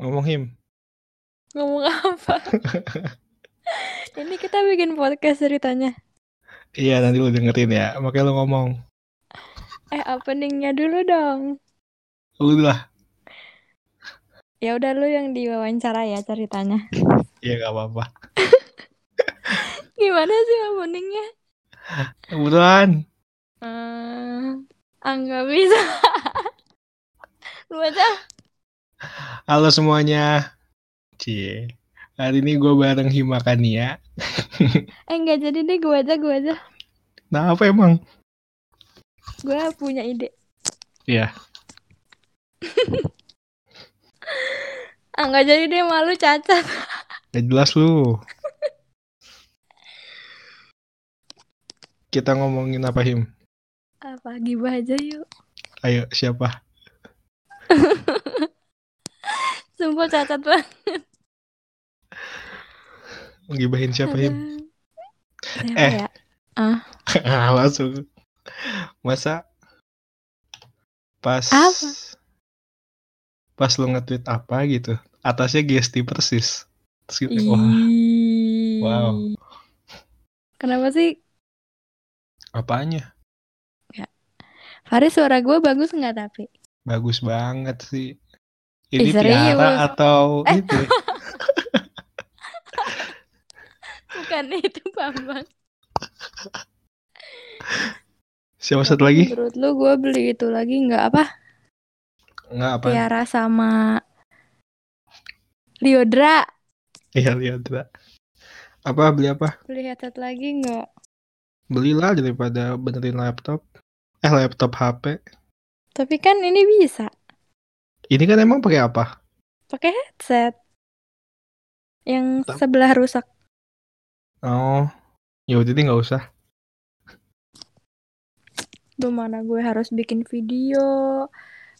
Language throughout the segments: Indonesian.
Ngomong Him. Ngomong apa? Ini kita bikin podcast ceritanya. Iya nanti lu dengerin ya. Makanya lu ngomong. Eh, openingnya dulu dong. Lu lah. Ya udah lu yang diwawancara ya ceritanya. Iya gak apa-apa. Gimana sih openingnya? Kebetulan. Eh, ah nggak bisa. lu aja. Halo semuanya. Cie. Hari ini gue bareng Himakania. Eh nggak jadi deh gue aja gue aja. Nah apa emang? Gue punya ide. Iya. Ah nggak jadi deh malu cacat. Gak jelas lu. Kita ngomongin apa Him? Apa gibah aja yuk. Ayo siapa? Sumpah cacat banget. Gibahin siapa. Siapa Eh. ya? Ah, Langsung. Masa pas Apa? pas lu nge-tweet apa gitu atasnya GST persis Terus gitu, wah. Wow. Kenapa sih? apanya Faris suara gue bagus nggak tapi? bagus banget sih ini Ih? Tiara atau Eh. itu? Bukan itu Bambang. siapa satu lagi Menurut lu gue beli itu lagi nggak apa? nggak apa Tiara sama Liodra. iya Tiara. apa beli apa Beli headset lagi nggak? belilah daripada benerin laptop eh laptop HP Tapi kan ini bisa ini kan emang pakai apa pakai headset. Yang sebelah rusak. oh ya udah nggak usah Duh mana gue harus bikin video.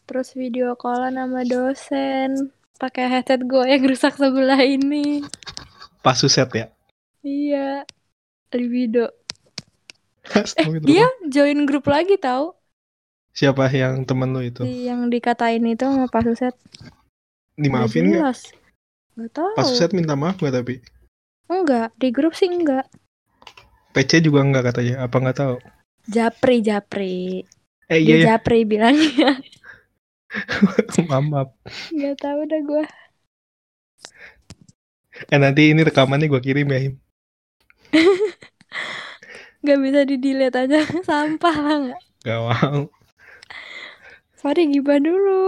Terus video callan sama dosen. Pakai headset gue yang rusak sebelah ini. pas suset ya Iya. Libido. Eh, dia join grup lagi tahu? Siapa yang temen lu itu Si yang dikatain itu sama Pak Suset. dimaafin nggak. Nggak tahu. pas suset minta maaf nggak tapi Enggak, di grup sih enggak. PC juga nggak katanya apa nggak tahu Japri, Japri. eh iya ya Japri bilangnya. maaf. Enggak tahu dah gue. eh nanti ini rekamannya gue kirim ya Him Enggak bisa di delete aja. Sampah lah nggak. Gak mau Fari gibah dulu.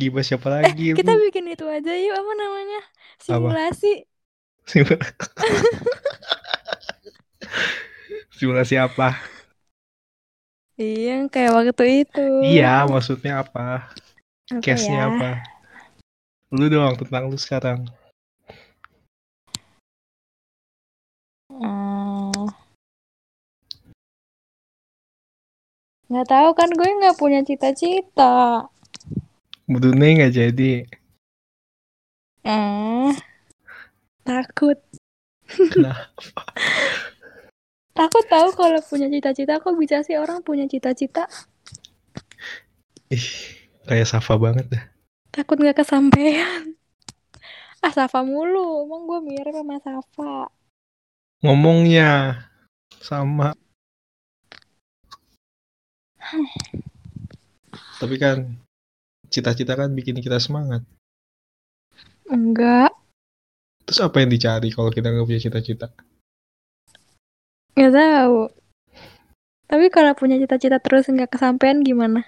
Gibah siapa Eh, lagi kita lu? bikin itu aja yuk apa namanya? Simulasi. Simulasi apa? Iya, kayak waktu itu. Iya, maksudnya apa? Apa Case-nya ya? apa? Lu dong tentang lu sekarang. Nggak tahu kan gue nggak punya cita-cita. Budune nggak jadi. Eh, takut. Kenapa? Takut tahu kalau punya cita-cita. Kok bisa sih orang punya cita-cita? Ih, kayak Safa banget dah. Takut nggak kesampaian. Ah, Safa mulu. Emang gue mirip sama Safa. Ngomongnya sama. Tapi kan cita-cita kan bikin kita semangat. Enggak. Terus apa yang dicari kalau kita nggak punya cita-cita? Nggak tahu. Tapi kalau punya cita-cita terus nggak kesampaian gimana?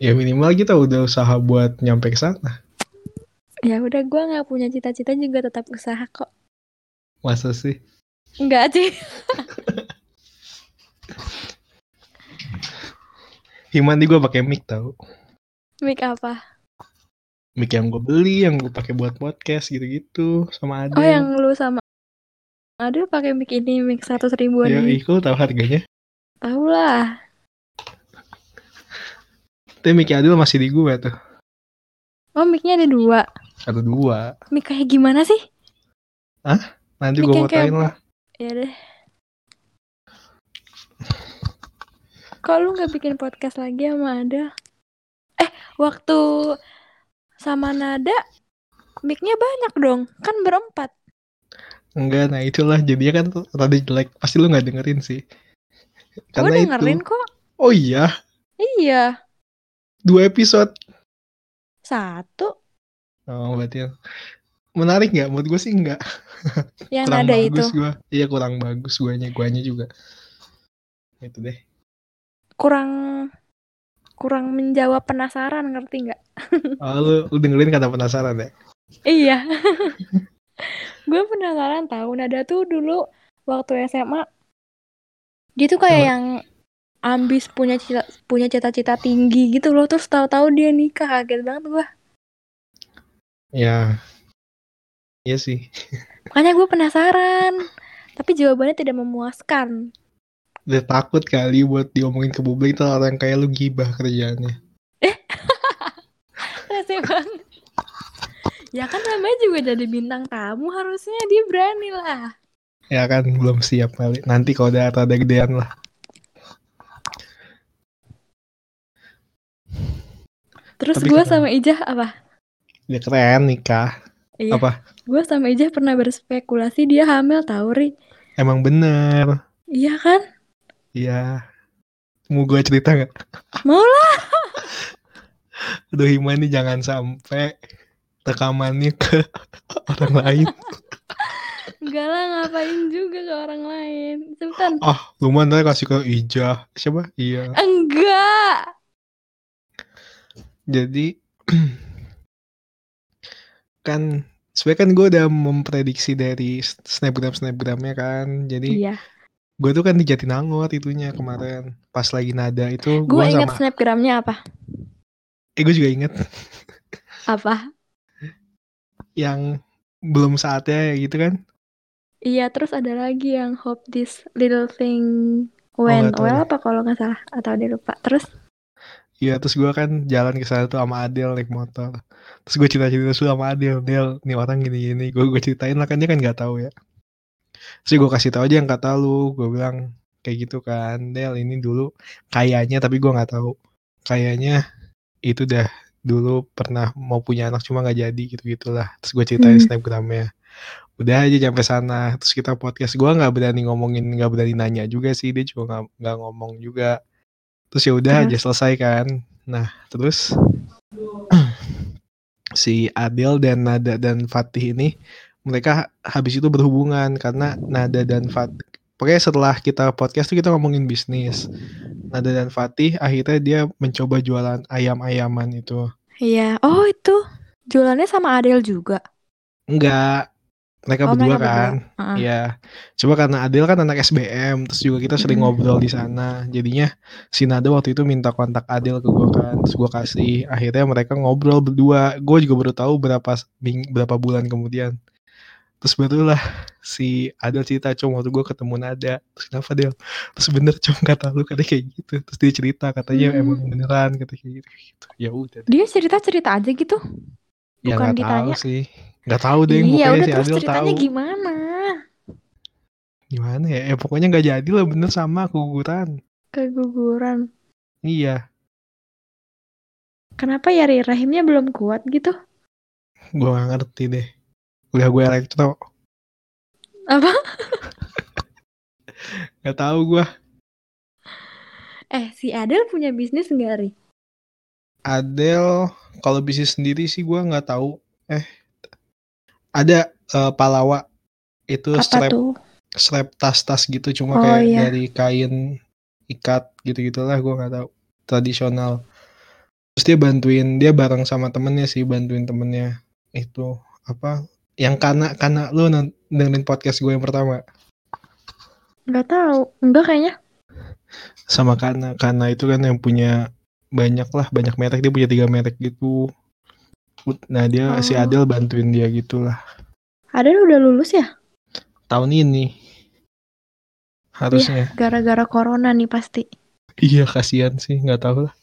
Ya minimal kita udah usaha buat nyampe ke sana. Ya udah, gue nggak punya cita-cita juga tetap usaha kok. Masa sih? Enggak sih. Himan nih gue pakai mic tau. Mic apa? Mic yang gue beli, yang gue pakai buat podcast gitu-gitu sama Adel. Oh, yang lu sama Aduh, pakai mic ini, mic 100 ribuan Ya. Iko tahu harganya. Tahu lah. Tapi mic Adel masih di gue tuh. Oh, micnya ada dua. Ada dua. Mic kayak gimana sih? Nanti Mic gue yang kayak lah. Ya deh. Kok lu nggak bikin podcast lagi sama ada? Eh, waktu sama Nada mic-nya banyak dong. Kan berempat. Enggak, nah itulah jadinya kan tadi jelek. Pasti lu nggak dengerin sih. Gue dengerin itu. kok. Oh iya, Iya. dua episode. Satu. Oh berarti menarik nggak? Menurut gue sih enggak. Yang kurang Nada itu. gua. Iya kurang bagus guanya, guanya juga. Itu deh. Kurang kurang menjawab penasaran ngerti nggak? Oh, lu, lu dengerin kata penasaran ya? Iya. gue penasaran tahu Nada tuh dulu waktu SMA dia tuh kayak Apa? yang ambis punya cita punya cita-cita tinggi gitu loh terus tahu-tahu dia nikah kaget banget gue Ya. Iya sih. makanya gue penasaran tapi jawabannya tidak memuaskan Udah takut kali buat diomongin ke publik tuh orang kayak lu gibah kerjaannya. Rese banget ya kan namanya juga jadi bintang tamu harusnya dia berani lah Ya kan belum siap kali. Nanti kalau udah rada gedean lah. terus gue sama Ijah apa Dia keren nikah. iya Apa? gue sama Ijah pernah berspekulasi dia hamil tau Ri Emang bener. iya kan Iya. Mau gue cerita nggak? Mau lah. Aduh Hima nih jangan sampai rekamannya ke orang lain. Enggak lah ngapain juga ke orang lain Sultan Ah, lumayan ntar kasih ke Ijah. Siapa? Iya. Enggak Jadi kan sebenarnya kan gue udah memprediksi dari snapgram snapgramnya kan. Jadi Iya gue tuh kan di Jatinangor itunya kemarin. Pas lagi nada itu Gue gue inget sama snapgramnya apa? Eh gue juga inget Apa? Yang belum saatnya gitu kan? Iya terus ada lagi yang Hope this little thing When tahu well apa kalau nggak salah? Atau dia lupa? Terus? Iya terus gue kan jalan ke sana tuh sama Adel naik motor. Terus gue cerita cerita dulu sama Adel Del nih orang gini gini gue gue ceritain lah kan dia kan nggak tahu ya terus gue kasih tahu aja yang kata lu. Gue bilang kayak gitu kan Del ini dulu kayaknya tapi gue nggak tahu kayaknya itu dah dulu pernah mau punya anak cuma nggak jadi gitu gitulah terus gue ceritain Hmm. snapgramnya. Udah aja sampai sana terus kita podcast. Gue nggak berani ngomongin nggak berani nanya juga sih dia juga nggak ngomong juga. Terus ya udah aja selesai kan. Nah terus si Adel dan Nada dan Fatih ini mereka habis itu berhubungan karena Nada dan Fatih pokoknya setelah kita podcast tuh kita ngomongin bisnis Nada dan Fatih akhirnya dia mencoba jualan ayam-ayaman itu Iya Oh itu Jualannya sama Adele juga enggak mereka Oh, berdua mereka kan. Iya, coba karena Adel kan anak SBM, terus juga kita sering ngobrol di sana. Jadinya si Nada waktu itu minta kontak Adel ke gue kan, terus gue kasih. Akhirnya mereka ngobrol berdua. Gue juga baru tahu berapa berapa bulan kemudian. Terus barulah si Adel cerita, com waktu gue ketemu Nada. Terus kenapa Del? Terus bener com kata lu katanya kayak gitu. Terus dia cerita katanya Hmm. emang beneran kata kayak gitu. gitu. Ya udah. Dia cerita-cerita aja gitu Ya bukan nggak tahu ditanya. sih. Nggak tahu deh. Iya udah si terus Adel ceritanya tahu. gimana Gimana ya? Ya pokoknya nggak jadi lah bener sama keguguran. Keguguran Iya. Kenapa ya rahimnya belum kuat gitu gue gak ngerti deh udah gue elektro Apa? gak tahu gue Eh si Adele punya bisnis nggak Ri? Adele kalau bisnis sendiri sih gue nggak tahu eh ada eh, Palawa itu Apa strap tuh? strap tas-tas gitu cuma Oh, kayak iya. dari kain ikat gitu gitulah gue nggak tahu tradisional terus dia bantuin dia bareng sama temennya sih bantuin temennya itu apa yang karena karena lu dengerin podcast gue yang pertama. Nggak tahu. Enggak kayaknya. Sama karena karena itu kan yang punya banyak lah banyak merek. Dia punya tiga merek gitu. Nah dia si Oh. Adel bantuin dia gitulah Adele udah lulus ya? tahun ini. Harusnya. Gara-gara corona nih pasti. Iya kasihan sih. Nggak tahu lah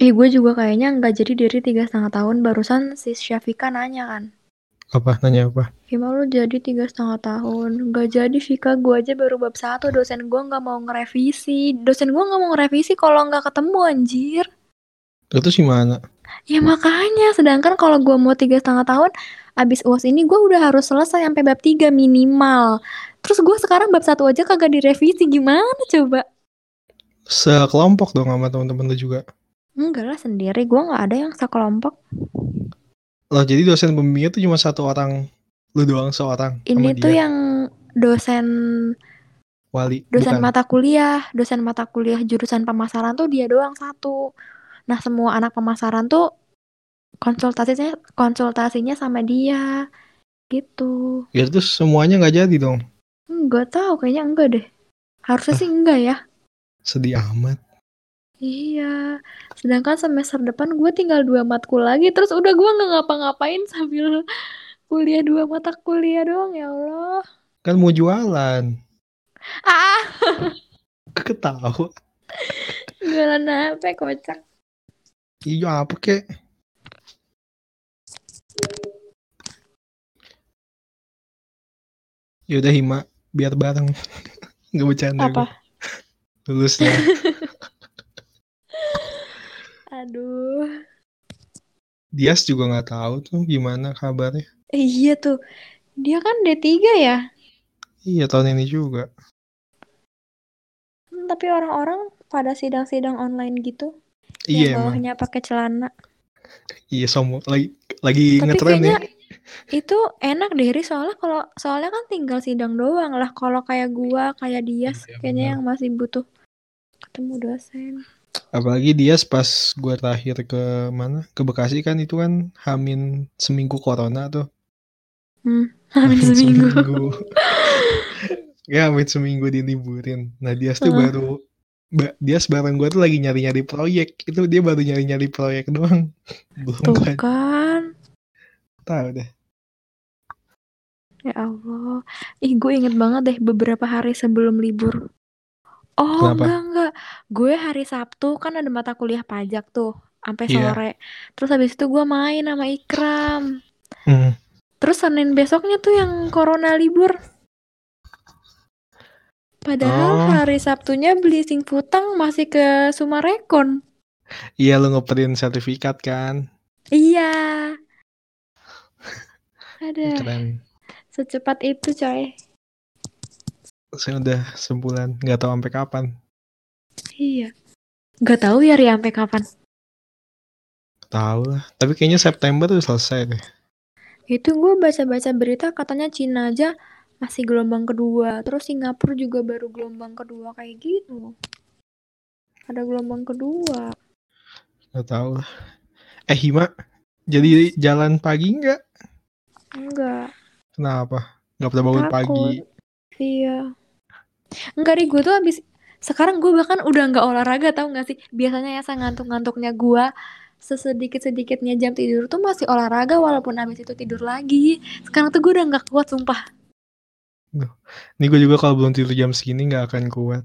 Eh gue juga kayaknya nggak jadi dari tiga setengah tahun. Barusan si Syafika nanya kan. Apa? Nanya apa? Gimana lu jadi tiga setengah tahun. Nggak jadi Vika gue aja baru bab satu. Dosen gue nggak mau ngerevisi. Dosen gue nggak mau ngerevisi kalau nggak ketemu anjir. Terus gimana Ya makanya, sedangkan kalau gue mau tiga setengah tahun, abis UAS ini gue udah harus selesai sampai bab 3 minimal. Terus gue sekarang bab satu aja kagak direvisi, gimana coba? Sekelompok dong sama teman-teman lu juga. Enggak lah sendiri, gue nggak ada yang sekelompok. Loh, jadi dosen pembimbingnya tuh cuma satu orang, lu doang seorang Ini tuh dia. yang dosen Wali, dosen bukan. mata kuliah, dosen mata kuliah jurusan pemasaran tuh dia doang satu. Nah, semua anak pemasaran tuh konsultasinya konsultasinya sama dia. Gitu. Ya terus semuanya nggak jadi dong. Enggak tahu, kayaknya enggak deh. Harusnya sih enggak ya. Sedih amat. Iya. Sedangkan semester depan gue tinggal dua matkul lagi, terus udah gue nggak ngapa-ngapain sambil kuliah dua mata kuliah doang ya Allah. Kan mau jualan. Ah, Ketawa. jualan apa kocak. Iya apa kek? Yaudah Hima, biar bareng. Gak bercanda Apa? gue. Lulus lah. Aduh. Dias juga nggak tahu tuh gimana kabarnya. Eh, iya tuh. Dia kan D3 ya? Iya tahun ini juga. Hmm, tapi orang-orang pada sidang-sidang online gitu. Iya yang emang. bawahnya pakai celana. Iya sombong lagi lagi Tapi ngetren ya. kayaknya itu enak deh, Ri. Soalnya kalau soalnya kan tinggal sidang doang lah. Kalau kayak gua, kayak Dias, Iya, kayaknya benar. yang masih butuh ketemu dosen. Apalagi Dias pas gue terakhir ke mana? Ke Bekasi kan itu kan hamin seminggu corona tuh. Hmm, hamin seminggu. ya hamin seminggu diliburin. Nah Dias tuh baru Ba- Dias bareng gue tuh lagi nyari-nyari proyek. Itu dia baru nyari-nyari proyek doang. Belum Tuh kan kan. tahu deh. Ya Allah. Ih, gue inget banget deh beberapa hari sebelum libur. Oh, Kenapa? enggak, enggak. Gue hari Sabtu kan ada mata kuliah pajak tuh. Sampai Iya. sore. Terus habis itu gue main sama Ikram. Hmm. Terus Senin besoknya tuh yang corona libur. Padahal Oh. hari Sabtunya beli singputang masih ke Sumarekon. Iya lu ngeprint sertifikat kan. Iya. Ada. Keren. Secepat itu coy. Saya udah sebulan nggak tahu sampai kapan. Iya. Gak tahu ya Ri sampai kapan. Tahu lah. Tapi kayaknya September tuh selesai deh. Itu gue baca-baca berita katanya Cina aja masih gelombang kedua. Terus Singapura juga baru gelombang kedua kayak gitu. Ada gelombang kedua. Nggak tahu lah. Eh Hima, jadi jalan pagi nggak? Enggak. Kenapa? Nggak pernah bangun Takut. pagi. Iya. Enggak Ri, gue tuh abis sekarang gue bahkan udah nggak olahraga tau gak sih? Biasanya ya saya ngantuk-ngantuknya gue sesedikit-sedikitnya jam tidur tuh masih olahraga walaupun abis itu tidur lagi. Sekarang tuh gue udah nggak kuat sumpah. Nih gue juga kalau belum tidur jam segini nggak akan kuat.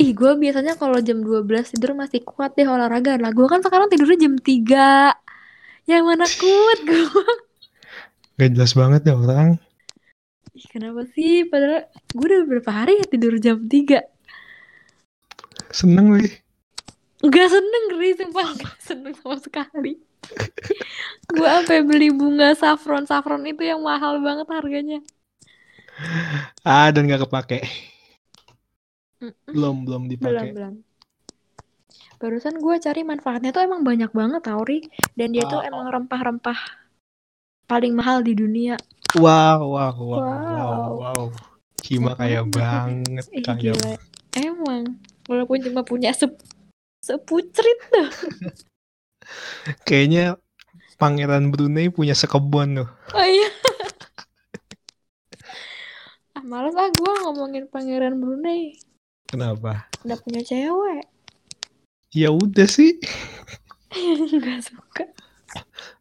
Ih, gue biasanya kalau jam 12 tidur masih kuat deh olahraga. Lah, gue kan sekarang tidurnya jam 3. Yang mana kuat gue? Gak jelas banget ya orang. Ih, kenapa sih? Padahal gue udah berapa hari ya tidur jam 3. Seneng weh. Gak seneng, Ri. Sumpah gak seneng sama sekali. gue sampai beli bunga saffron-saffron itu yang mahal banget harganya. Ah dan nggak kepake. Belum belum Belum, dipakai. belum. Barusan gue cari manfaatnya tuh emang banyak banget tau, Ri. Dan dia tuh Wow. emang rempah-rempah paling mahal di dunia. Wow wow wow wow Wow. wow. Hima kaya banget Ih, kaya. gila. Emang. Walaupun cuma punya sep sepucrit tuh. Kayaknya Pangeran Brunei punya sekebun tuh. Oh iya. ah, males ah gue ngomongin pangeran Brunei. Kenapa? Udah punya cewek. Ya udah sih. Enggak suka.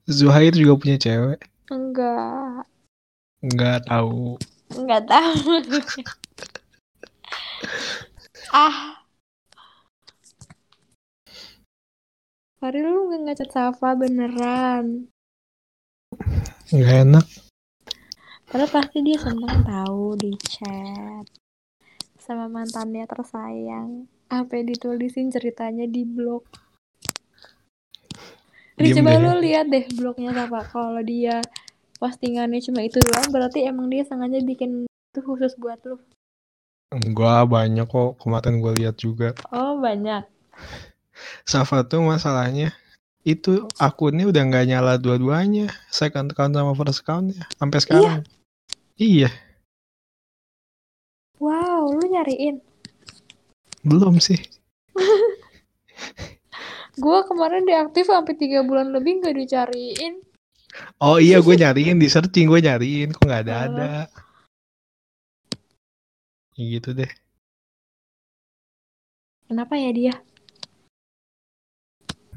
Zuhair juga punya cewek. Enggak. Nggak tahu. Enggak tahu. ah. Hari lu nggak ngechat Safa beneran. Nggak enak. Padahal pasti dia seneng tahu di chat sama mantannya tersayang. Apa ditulisin ceritanya di blog. Ri Diem coba deh. lu lihat deh blognya Safa. Kalau dia postingannya cuma itu doang, berarti emang dia sengaja bikin itu khusus buat lu. Enggak, banyak kok. Kemarin gue lihat juga. Oh banyak. Safa tuh masalahnya itu akunnya udah nggak nyala dua-duanya. Second account sama first accountnya. Sampai sekarang. Iya. Wow, lu nyariin. Belum sih. Gua kemarin deaktif sampai tiga bulan lebih nggak dicariin. Oh iya gue nyariin di searching gue nyariin kok nggak ada ada. Ya gitu deh. Kenapa ya dia?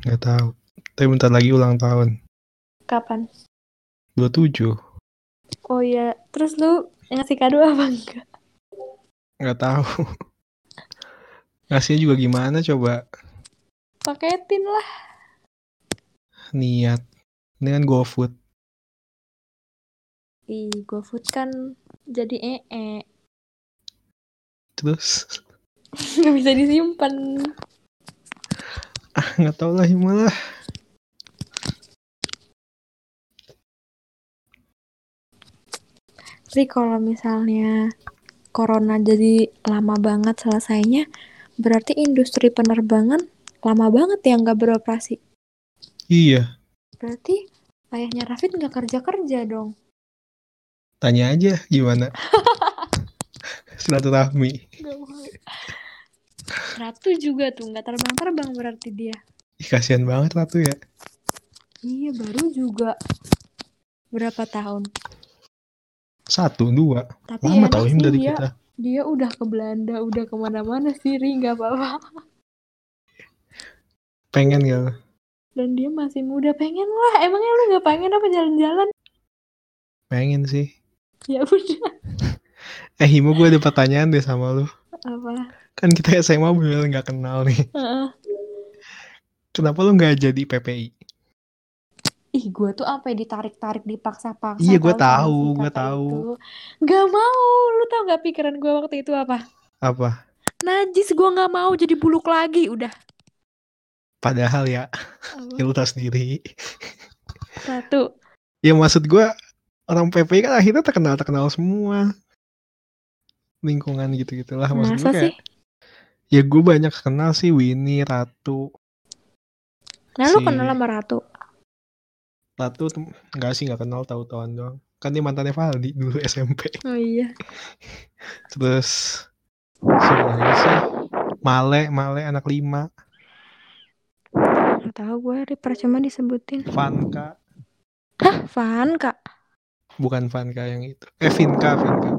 Nggak tahu. Tapi bentar lagi ulang tahun. Kapan? 27. Oh iya, terus lu ngasih kado apa enggak? Nggak tahu. Ngasihnya juga gimana coba. Paketin lah. Niat. Kan GoFood. Ih, GoFood kan jadi ee. Terus Nggak bisa disimpan. ah nggak tahu lah gimana. Tapi kalau misalnya corona jadi lama banget selesainya, berarti industri penerbangan lama banget ya nggak beroperasi. Iya. Berarti ayahnya Rafid nggak kerja-kerja dong. Tanya aja gimana. Silaturahmi. Ratu juga tuh nggak terbang-terbang berarti dia. Ih, kasihan banget Ratu ya. Iya baru juga berapa tahun. Satu, dua. Tapi Lama tau sih Him dari dia. kita. Dia udah ke Belanda, udah ke mana-mana sih, Ri, nggak apa-apa. Pengen gak? Dan dia masih muda, pengen lah. Emangnya lu nggak pengen apa jalan-jalan? Pengen sih. Ya udah. Eh Himo gue ada pertanyaan deh sama lu. Apa? Kan kita SMA bener nggak kenal nih. Kenapa lu nggak jadi PPI? Ih, gue tuh apa ya ditarik-tarik, dipaksa-paksa. Iya, sama tahu, kakak tahu. itu. Gak mau. Lu tau gak pikiran gue waktu itu apa? Apa? Najis, gue nggak mau jadi buluk lagi. Udah. Padahal ya, lu tahu sendiri. Satu. Ya maksud gue orang PPI kan akhirnya terkenal terkenal semua lingkungan gitu gitulah maksud Masa gue kayak sih? ya gue banyak kenal sih Winnie Ratu Nah, lu si- kenal sama Ratu? Ratu tem- nggak sih nggak kenal tahu tahuan doang kan dia mantannya Valdi dulu SMP Oh iya. terus lagi sih Male Male anak lima Tau gue, percuma disebutin. Vanka Hah, Van, Kak? bukan Vanka yang itu eh Vinka Vinka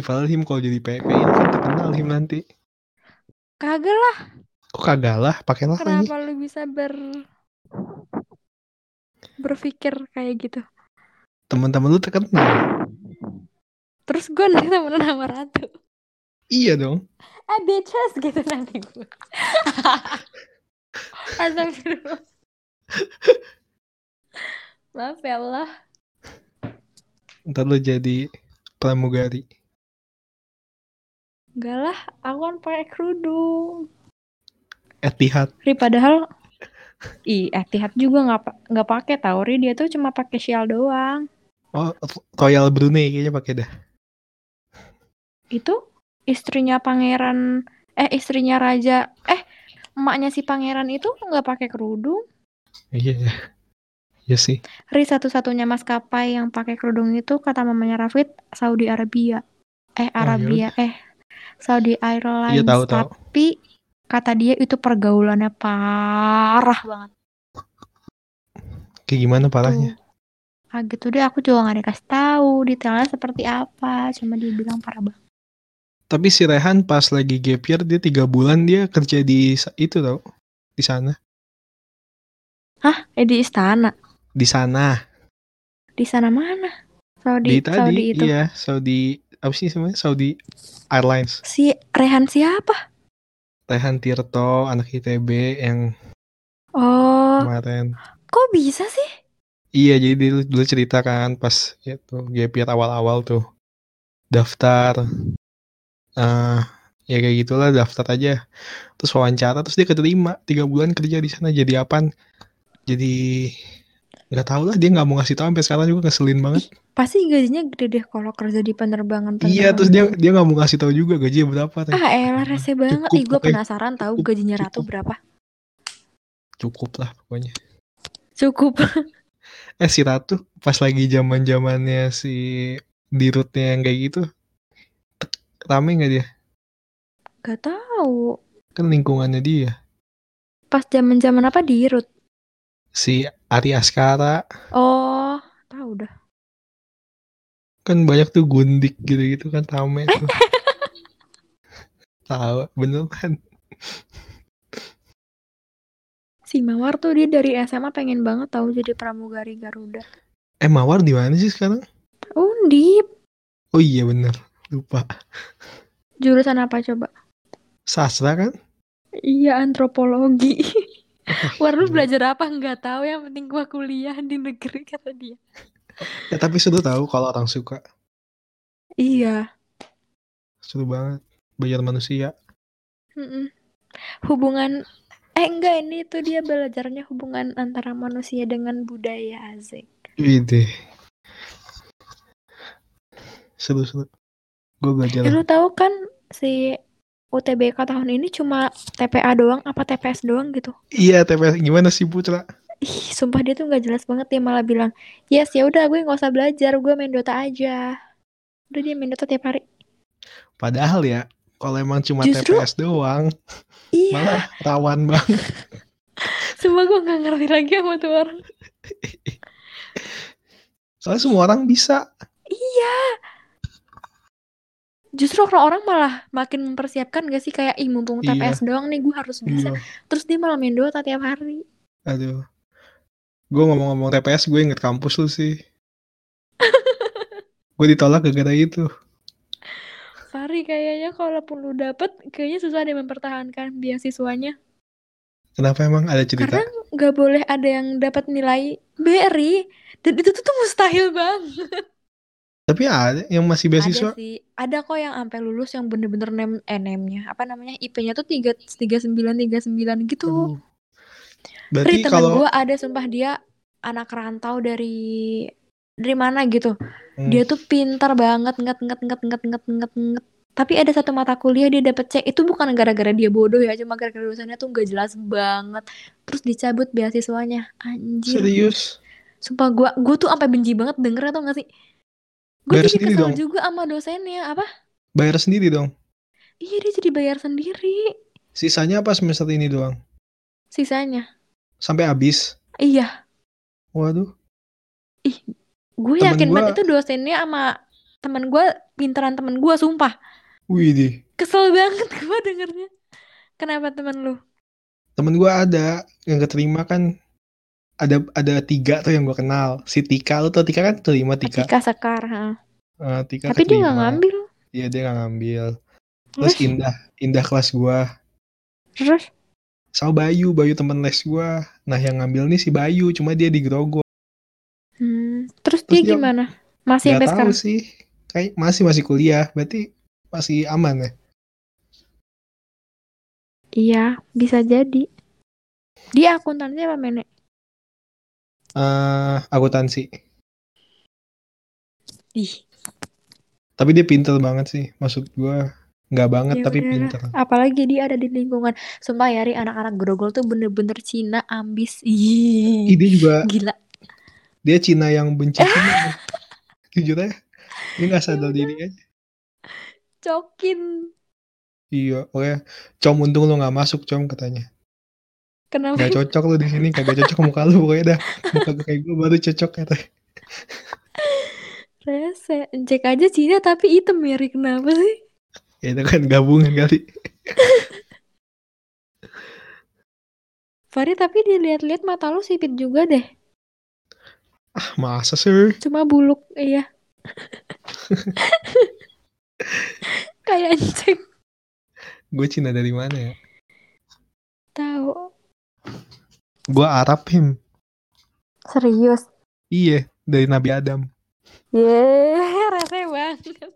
padahal Him kalau jadi PPI itu kan terkenal Him nanti Kagak lah. Kok kagak lah, pakailah lagi. Kenapa lu bisa ber... berpikir kayak gitu? Teman-teman lu terkenal. Terus gue nanti temenan sama Ratu. Iya dong. Eh, bitches gitu nanti gue. Astagfirullah. Maaf ya Allah. Ntar lu jadi pramugari. Enggak lah, aku kan pakai kerudung. Etihad. Ri padahal Ih, Etihad juga nggak nggak pakai tau Ri dia tuh cuma pakai shawl doang. Oh, Royal Brunei kayaknya pakai dah. Itu istrinya pangeran eh istrinya raja eh emaknya si pangeran itu nggak pakai kerudung. Iya ya. Iya sih. Ri satu-satunya maskapai yang pakai kerudung itu kata mamanya Rafid Saudi Arabia. Eh Arabia eh Saudi Airlines. Iya, tahu, tahu. Tapi kata dia itu pergaulannya parah banget. Kayak gimana parahnya? Tuh. Ah gitu deh aku juga gak dikasih tahu detailnya seperti apa. Cuma dia bilang parah banget. Tapi si Rehan pas lagi gap year dia tiga bulan dia kerja di itu tau di sana Hah? Eh di istana? di sana Di sana mana? Saudi, di tadi Saudi itu. iya Saudi apa sih namanya Saudi Airlines Si Rehan siapa? Rehan Tirto anak ITB yang Oh, kemarin kok bisa sih? iya jadi dulu, dulu cerita kan pas itu gap year awal-awal tuh daftar eh ya kayak gitulah daftar aja terus wawancara terus dia keterima tiga bulan kerja di sana jadi apaan jadi nggak tahu lah dia nggak mau ngasih tahu sampai sekarang juga ngeselin banget Pasti gajinya gede deh kalau kerja di penerbangan iya terus dia dia nggak mau ngasih tahu juga gajinya berapa teh. Ah elah rese banget. Ih gue penasaran tahu Cukup, gajinya Ratu cukup. berapa. cukup lah pokoknya Cukup. eh si Ratu pas lagi zaman zamannya si dirutnya yang kayak gitu rame nggak dia Gak tahu. kan lingkungannya dia Pas zaman zaman apa di Rut? si Ari Askara Oh tahu dah. kan banyak tuh gundik gitu-gitu kan rame tuh tahu bener kan Si Mawar tuh dia dari SMA pengen banget tahu jadi pramugari Garuda. eh Mawar di mana sih sekarang Undip. oh iya bener lupa Jurusan apa coba? sastra kan Iya antropologi. War lu gila. belajar apa nggak tahu yang penting gua kuliah di negeri kata dia. ya, tapi seru tahu kalau orang suka Iya. seru banget belajar manusia Mm-mm. Hubungan eh enggak ini tuh dia belajarnya hubungan antara manusia dengan budaya asik. ide seru seru gue belajar Ya, lu tahu kan si UTBK tahun ini cuma TPA doang apa TPS doang gitu. iya TPS gimana sih Putra Ih, sumpah dia tuh nggak jelas banget dia malah bilang, "Yes, ya udah gue nggak usah belajar, gue main Dota aja." Udah dia main Dota tiap hari. padahal ya kalau emang cuma Justru- TPS doang Iya, malah rawan banget sumpah gue nggak ngerti lagi sama tuh orang. soalnya semua orang bisa Iya. Justru orang-orang malah makin mempersiapkan gak sih kayak ih mumpung Iya. TPS doang nih gue harus bisa. iya Terus dia malah main Dota tiap hari. aduh gue ngomong-ngomong TPS gue inget kampus lu sih gue ditolak gara-gara itu Fari kayaknya kalaupun lu dapet kayaknya susah deh mempertahankan beasiswanya. kenapa emang ada cerita Karena nggak boleh ada yang dapat nilai BRI dan itu tuh, tuh mustahil banget. Tapi ada yang masih beasiswa Ada sih, ada kok yang sampai lulus yang bener-bener nem eh, nemnya apa namanya IP-nya tuh tiga tiga sembilan tiga sembilan gitu. Aduh. Ri berarti temen kalau gue ada sumpah dia anak rantau dari dari mana gitu. Hmm. Dia tuh pintar banget nget nget nget nget nget nget nget. Tapi ada satu mata kuliah dia dapet C itu bukan gara-gara dia bodoh ya, cuma gara-gara dosennya tuh gak jelas banget. Terus dicabut beasiswanya. Anjir. serius Sumpah gua gua tuh sampai benci banget dengernya tau gak sih? Gue Bayar jadi sendiri kesel dong. juga sama dosennya. Apa? bayar sendiri dong Iya dia jadi bayar sendiri sisanya apa semester ini doang sisanya. sampai habis Iya, waduh gue Temen yakin gua- banget itu dosennya sama temen gue pinteran temen gue sumpah. wih deh Kesel banget gue dengernya. Kenapa temen lu? temen gue ada yang keterima kan ada ada tiga tuh yang gue kenal si Tika lu tau Tika kan terima Tika Tika Sekar. ha. Eh, Tika Tapi dia nggak ngambil. iya dia nggak ngambil terus Terus, Indah Indah kelas gue terus sama Bayu Bayu temen les gue nah yang ngambil nih si Bayu cuma dia di Grogol hmm, terus Terus dia dia- gimana? Masih nggak sampai tahu sekarang? sih kayak masih masih kuliah berarti masih aman ya Iya, bisa jadi. Dia akuntansi apa menek? Eh akuntansi Ih, tapi dia pinter banget sih maksud gue nggak banget ya tapi pinter. Apalagi dia ada di lingkungan. Sumpah ya, anak-anak grogol tuh bener-bener Cina ambis. Ih, dia juga gila. dia Cina yang benci Cina. Jujur aja dia nggak sadar Ya diri aja. Cokin. iya oke com untung lu nggak masuk com katanya Kenapa? nggak cocok lu di sini kagak cocok muka lu pokoknya dah muka gue kayak gue baru cocok katanya Rese. Cek aja Cina tapi hitam ya, Ri. Kenapa sih? ya itu kan gabungan kali Fari tapi dilihat-lihat mata lu sipit juga deh. ah masa sih Cuma buluk, iya. Kayak anjing. gue Cina dari mana ya Tahu. Gue Arab him Serius. iya dari Nabi Adam Yeay, rese banget.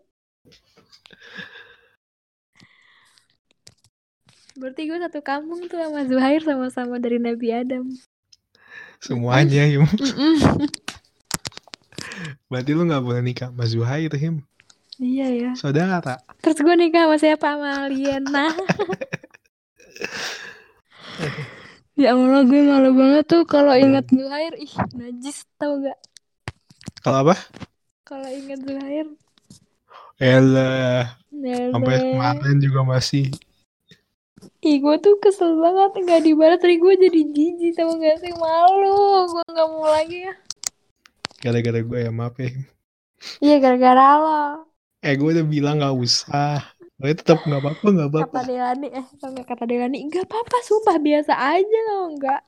Berarti gue satu kampung tuh sama Zuhair sama-sama dari Nabi Adam. Semuanya Him. Berarti lu gak boleh nikah sama Zuhair Him. Iya ya. Saudara. Terus gue nikah sama siapa? Sama Aliena. ya Allah gue malu banget tuh kalau ingat Zuhair. Ih najis tau gak? Kalau apa? Kalau ingat Zuhair. Elah. Sampai kemarin juga masih. Ih gue tuh kesel banget gak dibalas Tadi gue jadi jijik tau gak sih Malu Gue gak mau lagi ya Gara-gara gue ya maaf ya. Iya gara-gara lo Eh gue udah bilang gak usah. Tapi tetap gak apa-apa gak apa-apa. Kata Delani Eh gak kata Delani Gak apa-apa sumpah biasa aja tau gak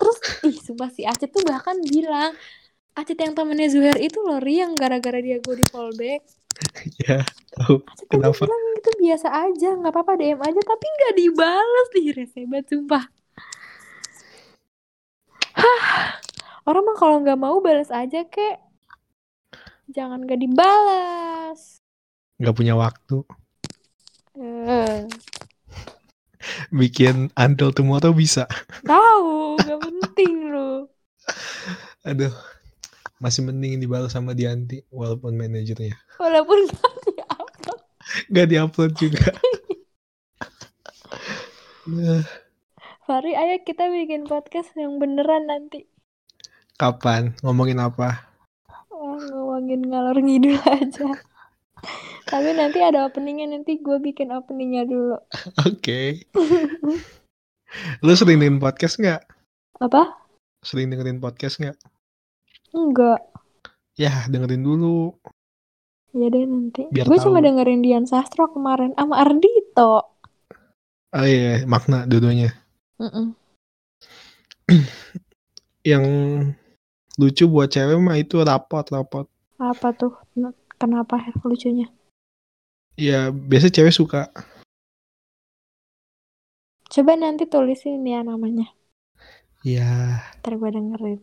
Terus ih sumpah si Acit tuh bahkan bilang Acit yang temennya Zuhair itu loh Ri yang gara-gara dia gue di fallback ya tahu. Acit Kenapa? bilang itu biasa aja nggak apa-apa DM aja tapi nggak dibales ih rese banget sumpah Hah, orang mah kalau nggak mau balas aja kek jangan gak dibalas Gak punya waktu. Eh Bikin until tomorrow bisa. tahu gak penting lu Aduh. Masih mending dibalas sama Dianti. Walaupun manajernya. walaupun gak diupload Gak diupload juga. Fari ayo kita bikin podcast yang beneran nanti Kapan? Ngomongin apa? Wah, ngomongin ngalor ngidul aja tapi nanti ada openingnya nanti gue bikin openingnya dulu Oke. Lu sering dengerin podcast nggak? apa Sering dengerin podcast nggak? enggak Ya dengerin dulu. Ya deh nanti. Gue cuma dengerin Dian Sastro kemarin sama Ardito. Oh iya, makna dua-duanya. Yang lucu buat cewek mah itu rapot, rapot. Apa tuh? Kenapa lucunya? Ya biasa cewek suka. Coba nanti tulisin ya namanya. Ya Ntar gue dengerin.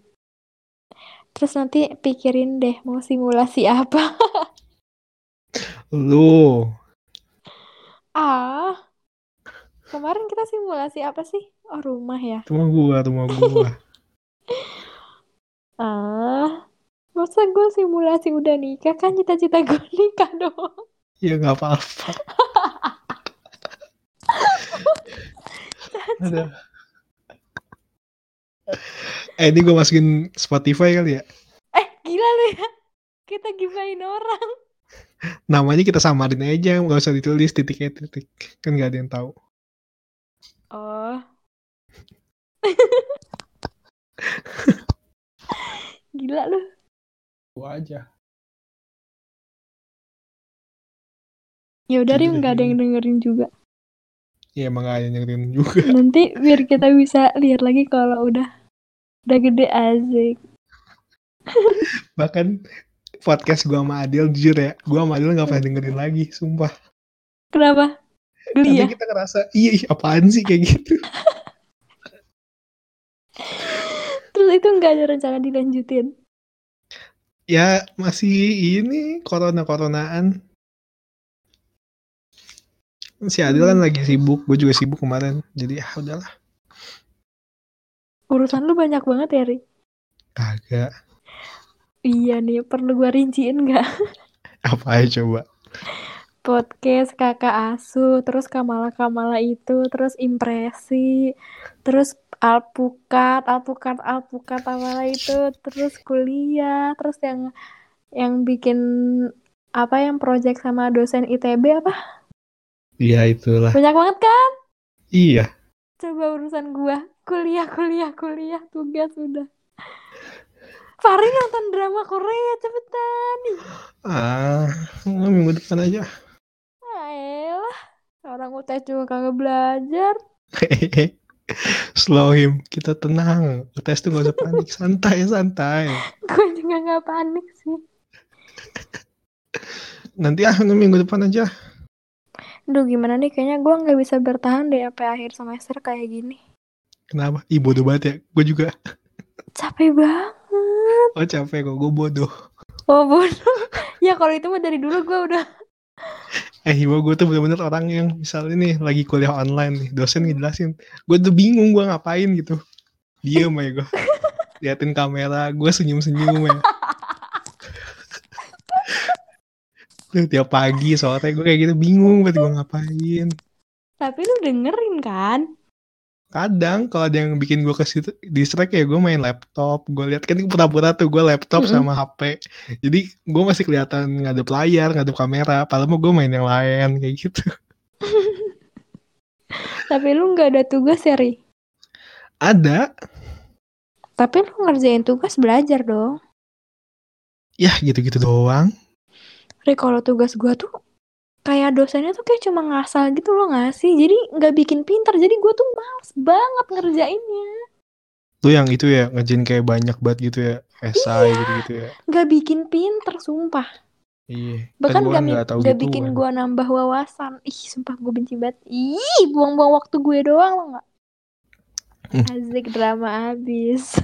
Terus nanti pikirin deh mau simulasi apa. lu ah. Kemarin kita simulasi apa sih? Oh rumah ya. rumah gua, rumah gua. Ah. Masa gue simulasi udah nikah kan cita-cita gue nikah doang. ya nggak apa-apa. Eh ini gue masukin Spotify kali ya. Eh gila lu ya. Kita gibain orang. Namanya kita samarin aja, nggak usah ditulis titiknya titik. Kan nggak ada yang tahu. Oh. Gila lu. Gua aja. Ya udah Rim nggak ada yang dengerin juga. Ya emang gak ada yang dengerin juga. Nanti biar kita bisa lihat lagi kalau udah udah gede asik. Bahkan podcast gua sama Adil jujur ya, gua sama Adil nggak pernah dengerin lagi, sumpah. Kenapa? Geli ya? kita ngerasa, iya ih, apaan sih kayak gitu. Terus itu nggak ada rencana dilanjutin. Ya masih ini corona-coronaan. Si Adil kan Hmm. lagi sibuk, gue juga sibuk kemarin. Jadi ya udahlah, Urusan lu banyak banget ya, Ri? kagak. Iya nih, perlu gua rinciin nggak? Apa aja coba. Podcast kakak asuh, terus kamala-kamala itu, terus impresi, terus alpukat, alpukat, alpukat kamala itu, terus kuliah, terus yang yang bikin apa yang project sama dosen ITB apa? Iya itulah. Banyak banget kan? Iya. Coba urusan gua, kuliah, kuliah, kuliah, tugas udah. Fari nonton drama Korea cepetan nih. Ah, minggu depan aja. Ayolah, orang UTS juga kagak belajar. Slow him, kita tenang. Tes tuh gak usah panik, santai santai. Gue juga nggak panik sih. Nanti ah minggu depan aja. Duh gimana nih, kayaknya gue nggak bisa bertahan deh sampai akhir semester kayak gini. Kenapa? Ih bodoh banget ya. Gue juga. Capek banget. Oh capek kok, gue bodoh. Oh bodoh. ya kalau itu mah dari dulu gue udah Eh, Hima gue tuh bener-bener orang yang misalnya nih lagi kuliah online nih, dosen ngejelasin, gue tuh bingung gue ngapain gitu. Diem aja gue. Liatin kamera, gue senyum-senyum ya. Tuh, tiap pagi sore gue kayak gitu bingung buat gue ngapain. Tapi lu dengerin kan? Kadang kalau ada yang bikin gue ke situ distract ya gue main laptop. Gue lihat kan pura-pura tuh gue laptop Mm-mm. sama HP. Jadi gue masih kelihatan ngadep layar, ngadep kamera. Padahal mau gue main yang lain kayak gitu. Tapi lu nggak ada tugas ya, Ri? Ada, Tapi lu ngerjain tugas belajar dong. ya gitu-gitu doang. Ri, kalau tugas gua tuh kayak dosennya tuh kayak cuma ngasal gitu loh nggak sih? Jadi nggak bikin pintar. Jadi gua tuh males banget ngerjainnya. Lu yang itu ya ngerjain kayak banyak banget gitu ya, esai Iya. gitu-gitu ya. Nggak bikin pintar, sumpah. Iya. Bahkan kan gak, nggak tahu gak gitu. bikin gua nambah wawasan. Ih, sumpah gue benci banget. Ih, buang-buang waktu gue doang lo nggak? Hmm. Asik drama abis.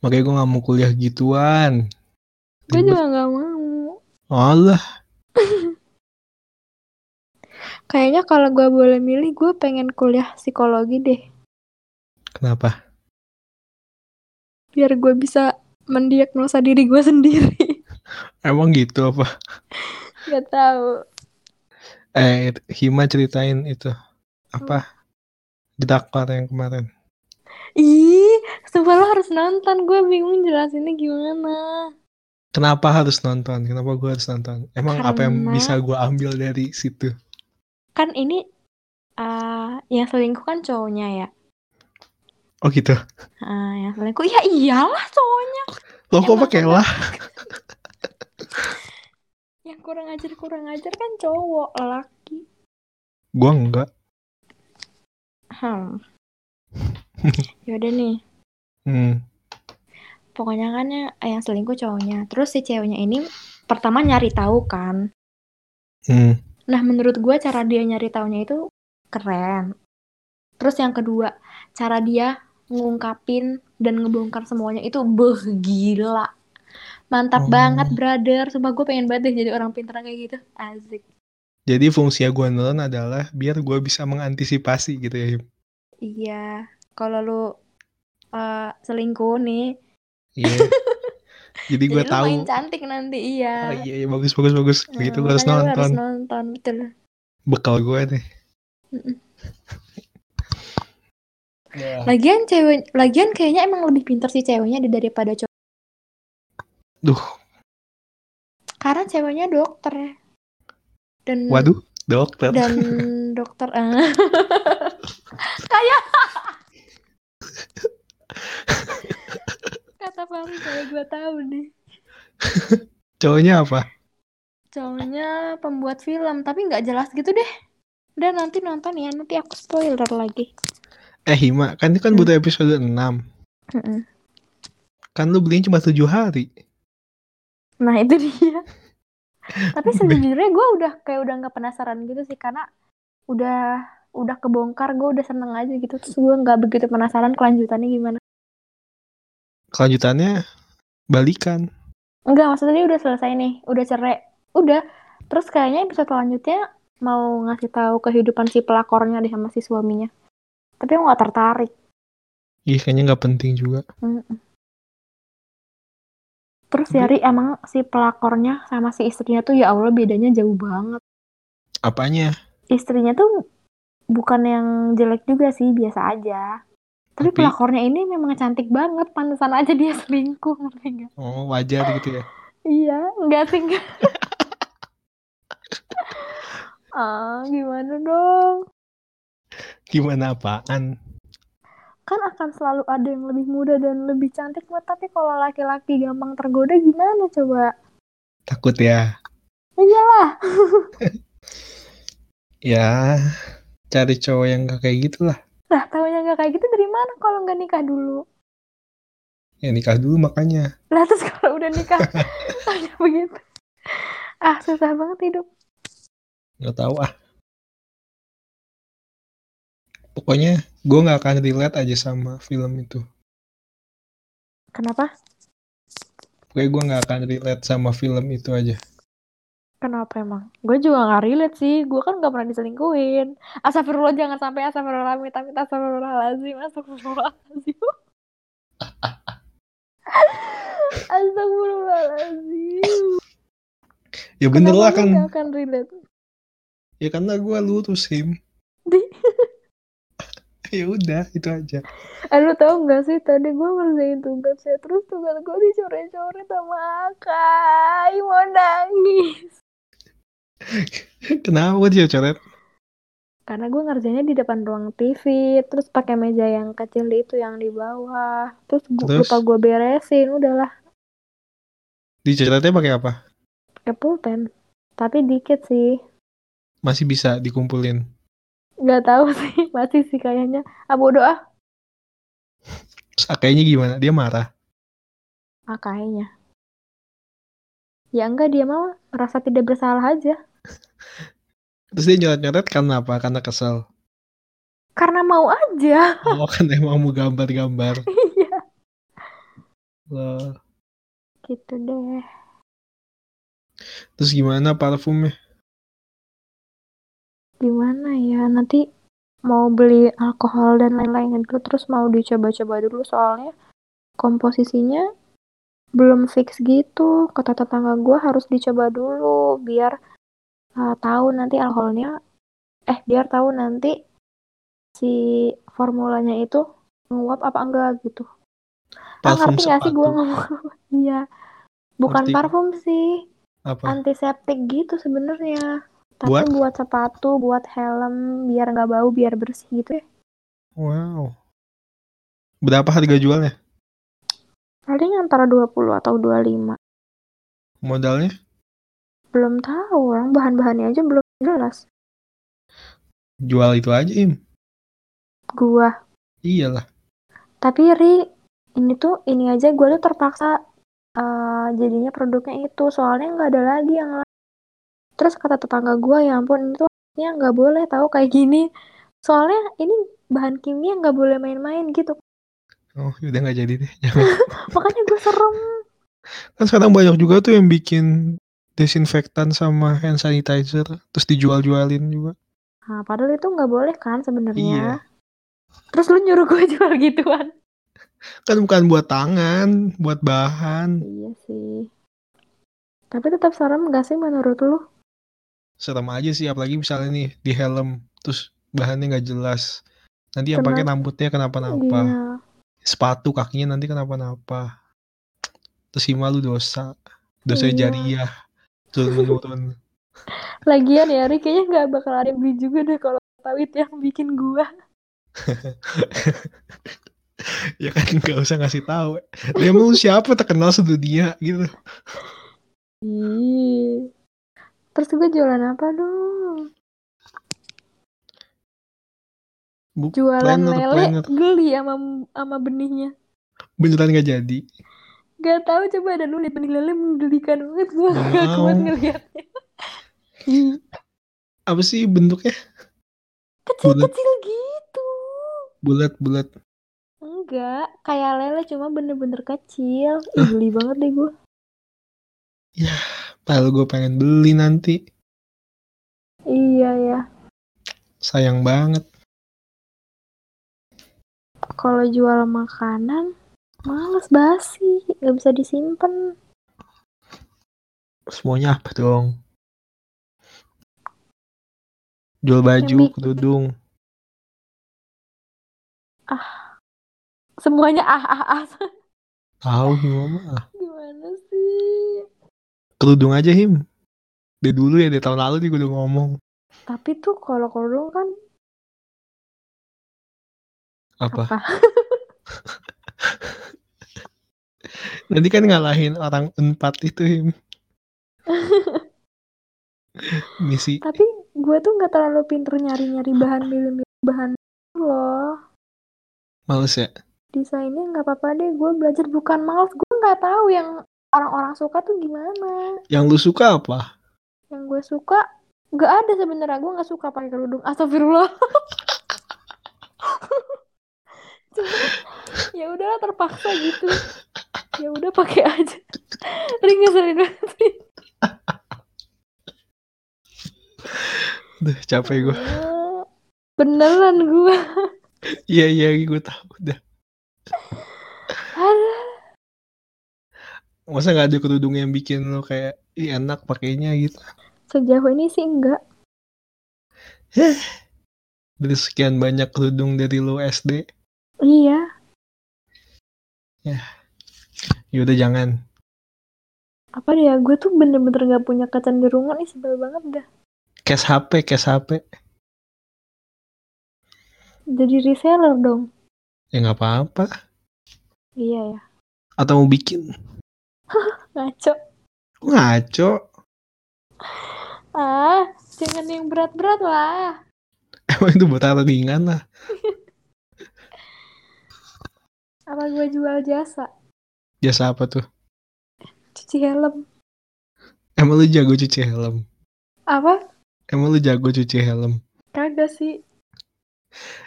Makanya gue nggak mau kuliah gituan. gue juga nggak mau. Allah, Kayaknya kalau gue boleh milih, gue pengen kuliah psikologi deh. kenapa? Biar gue bisa mendiagnosa diri gue sendiri. Emang gitu apa? Gak tahu. Eh, Hima ceritain itu apa? Drakor yang kemarin. Ih, sumpah lo harus nonton. Gue bingung jelasinnya gimana. Kenapa harus nonton? Kenapa gue harus nonton? Emang apa yang Karena- bisa gue ambil dari situ? Kan ini ah yang selingkuh kan cowoknya ya. Oh gitu. Ah, yang selingkuh ya iyalah cowoknya. Lo kok pakai lah? Yang kurang ajar kurang ajar kan cowok laki. Gue enggak. Hmm. Yaudah nih. Hmm. Pokoknya kan ya, yang selingkuh cowoknya. Terus si ceweknya ini pertama nyari tahu kan. Hmm. Nah, menurut gue cara dia nyari taunya itu keren. Terus yang kedua, cara dia ngungkapin dan ngebongkar semuanya itu beh gila. Mantap Oh. banget, brother. Sumpah gue pengen banget deh jadi orang pintar kayak gitu. Asik. Jadi fungsi gue nonton adalah biar gue bisa mengantisipasi gitu ya. Iya. Kalau lu eh, selingkuh nih, Iya. Jadi gue tahu. main cantik nanti, iya. Oh, iya, iya bagus bagus bagus. Nah, Begitu gue harus nonton. harus nonton, betul. Bekal gue nih. Ya. Lagian cewek, lagian kayaknya emang lebih pintar sih ceweknya daripada cowok. Duh, Karena ceweknya dokter. Dan waduh, dokter. dan dokter eh. kayak kata Fahri kayak gue tahu nih Cowoknya apa? cowoknya pembuat film tapi nggak jelas gitu deh udah nanti nonton ya nanti aku spoiler lagi Eh Hima, kan ini kan Hmm. butuh episode 6. Mm-mm. Kan lu belinya cuma 7 hari. nah itu dia tapi sejujurnya gue udah kayak udah nggak penasaran gitu sih karena udah udah kebongkar gue udah seneng aja gitu terus gue nggak begitu penasaran kelanjutannya gimana Kelanjutannya balikan. Enggak, maksudnya dia udah selesai nih, udah cerai. Udah. Terus kayaknya episode selanjutnya mau ngasih tahu kehidupan si pelakornya deh sama si suaminya. Tapi aku nggak tertarik. Ih, kayaknya nggak penting juga. Mm-mm. Terus Tapi- ya Ri, emang si pelakornya sama si istrinya tuh ya Allah bedanya jauh banget. Apanya? Istrinya tuh bukan yang jelek juga sih, biasa aja. Tapi, Tapi- pelakornya ini memang cantik banget, pantesan aja dia selingkuh, ngerti nggak? Oh, wajar gitu ya. Iya, enggak sih enggak. ah, gimana dong? Gimana apaan? Kan akan selalu ada yang lebih muda dan lebih cantik mah, tapi kalau laki-laki gampang tergoda gimana coba? Takut ya. Iyalah. Ya, cari cowok yang gak kayak gitu lah. Taunya nggak kayak gitu dari mana kalau nggak nikah dulu? Ya nikah dulu makanya. Lah terus kalau udah nikah taunya begitu. Ah, susah banget hidup. Gak tahu ah. Pokoknya gue gak akan relate aja sama film itu. Kenapa? Pokoknya gue gak akan relate sama film itu aja. Kenapa emang? Gue juga gak relate sih. Gue kan gak pernah diselingkuhin. Astagfirullah jangan sampai astagfirullah amit amit astagfirullahaladzim astagfirullahaladzim. astagfirullahaladzim. Ya bener Kenapa lah lu kan. gak akan relate? Ya karena gue lurus him. Di- ya udah itu aja. Eh, lu tau gak sih tadi gue ngerjain tugas ya terus tugas gue dicoret-coret sama Akai mau nangis Kenapa dia coret? karena gue ngerjainnya di depan ruang TV terus pakai meja yang kecil itu yang di bawah terus, gua, Terus? lupa gue beresin udahlah Dicoretnya pakai apa? pakai pulpen tapi dikit sih Masih bisa dikumpulin. nggak tahu sih masih sih kayaknya ah bodo ah Terus akainya gimana? Dia marah. ah kayaknya ya enggak dia mah merasa tidak bersalah aja Terus dia nyoret-nyoret karena apa? Karena kesel. karena mau aja Oh kan emang mau gambar-gambar. iya Loh. gitu deh Terus gimana parfumnya? gimana ya nanti mau beli alkohol dan lain-lain dulu terus mau dicoba-coba dulu soalnya komposisinya belum fix gitu kata tetangga gue harus dicoba dulu biar uh, tahu nanti alkoholnya eh biar tahu nanti si formulanya itu nguap apa enggak gitu ah Parfum ngerti gak sih gue ngomong iya bukan Ngerti. parfum sih Apa? antiseptik gitu sebenarnya tapi Buat? buat sepatu buat helm biar nggak bau biar bersih gitu ya Wow. Berapa harga jualnya? paling antara 20 atau 25 Modalnya? Belum tahu orang bahan-bahannya aja belum jelas Jual itu aja, Im. gua Iyalah. tapi ri ini tuh ini aja gua tuh terpaksa eh, jadinya produknya itu soalnya nggak ada lagi yang lain terus kata tetangga gua ya ampun itu ya nggak boleh tahu kayak gini soalnya ini bahan kimia nggak boleh main-main gitu Oh, udah nggak jadi deh. Makanya gue serem Kan sekarang banyak juga tuh yang bikin desinfektan sama hand sanitizer terus dijual-jualin juga. nah padahal itu nggak boleh kan Iya. sebenarnya terus lu nyuruh gue jual gituan Kan bukan buat tangan, buat bahan. iya sih tapi tetap serem gak sih menurut lu Serem aja sih apalagi misalnya nih di helm terus bahannya nggak jelas. Nanti yang pakai rambutnya kenapa-napa. Iya. Sepatu kakinya nanti kenapa-napa. Terus malu dosa. Dosa Iya. jariah. Menurun. Lagian ya, Ri, kayaknya nggak bakal ada yang beli juga deh kalau tahu itu yang bikin gua. ya kan nggak usah ngasih tahu. Dia mau siapa terkenal sedunia gitu. Ih. Terus gue jualan apa dong? Bu, Jualan planner, lele planner. geli sama sama benihnya. Beneran nggak jadi. Gak tahu coba ada lu lihat benih lele menggelikan banget Nggak gak kuat ngeliatnya. Apa sih bentuknya? Kecil-kecil gitu. Bulat-bulat. Enggak, kayak lele cuma bener-bener kecil. Ih, geli banget deh gue. Padahal gue pengen beli nanti. Iya ya. Sayang banget. Kalau jual makanan, males basi, nggak bisa disimpan. Semuanya apa dong? Jual baju, bikin- kerudung. Semuanya ah ah ah. Tahu gimana? Gimana sih? Kerudung aja him. Dari dulu ya, dari tahun lalu dia udah ngomong. Tapi tuh kalau kerudung kan Apa? apa? Nanti kan ngalahin orang empat itu him. Misi. Tapi gue tuh nggak terlalu pinter nyari-nyari bahan milih-milih bahan loh. Males ya? Desainnya nggak apa-apa deh. Gue belajar bukan males. Gue nggak tahu yang orang-orang suka tuh gimana. Yang lu suka apa? Yang gue suka nggak ada sebenarnya. Gue nggak suka pakai kerudung. Astagfirullah. Cuma ya udahlah terpaksa gitu. Ya udah pakai aja. Ring ngeselin banget. Duh, capek gue. Beneran gue. Iya, iya, gue tahu udah. Masa nggak ada kerudung yang bikin lo kayak Ih, enak pakainya gitu. Sejauh ini sih enggak. Dari sekian banyak kerudung dari lo SD. Iya. Ya udah jangan. Apa ya, gue tuh bener-bener gak punya kecenderungan nih sebel banget dah. Cash HP, cash HP. Jadi reseller dong. Ya nggak apa-apa. Iya ya. Atau mau bikin. Ngaco. Ngaco. Ah, jangan yang berat-berat lah. Emang itu buat apa ringan lah. Apa gue jual jasa? Jasa apa tuh? Cuci helm. Emang lu jago cuci helm? Apa? Emang lu jago cuci helm? Kagak sih.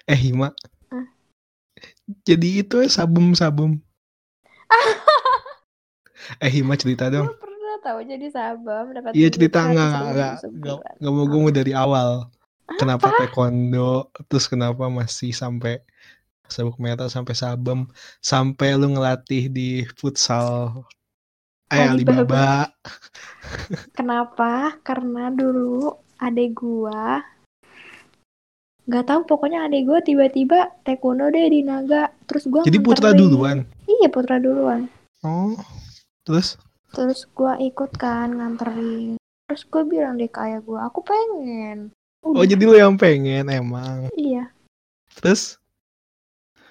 Eh Hima. Ah. Jadi itu ya sabum-sabum. eh Hima cerita dong. Gue pernah tahu jadi sabam dapat Iya cerita 100 enggak enggak enggak enggak mau gue mau dari awal. Kenapa taekwondo terus kenapa masih sampai sabuk merah sampai sabem sampai lu ngelatih di futsal eh Alibaba. Kenapa? Karena dulu adek gua nggak tahu pokoknya adek gua tiba-tiba taekwondo deh di naga terus gua Jadi putra duluan. iya putra duluan Oh. Terus terus gua ikut kan nganterin terus gua bilang deh ke ayah gua aku pengen oh Udah. jadi lu yang pengen emang. iya Terus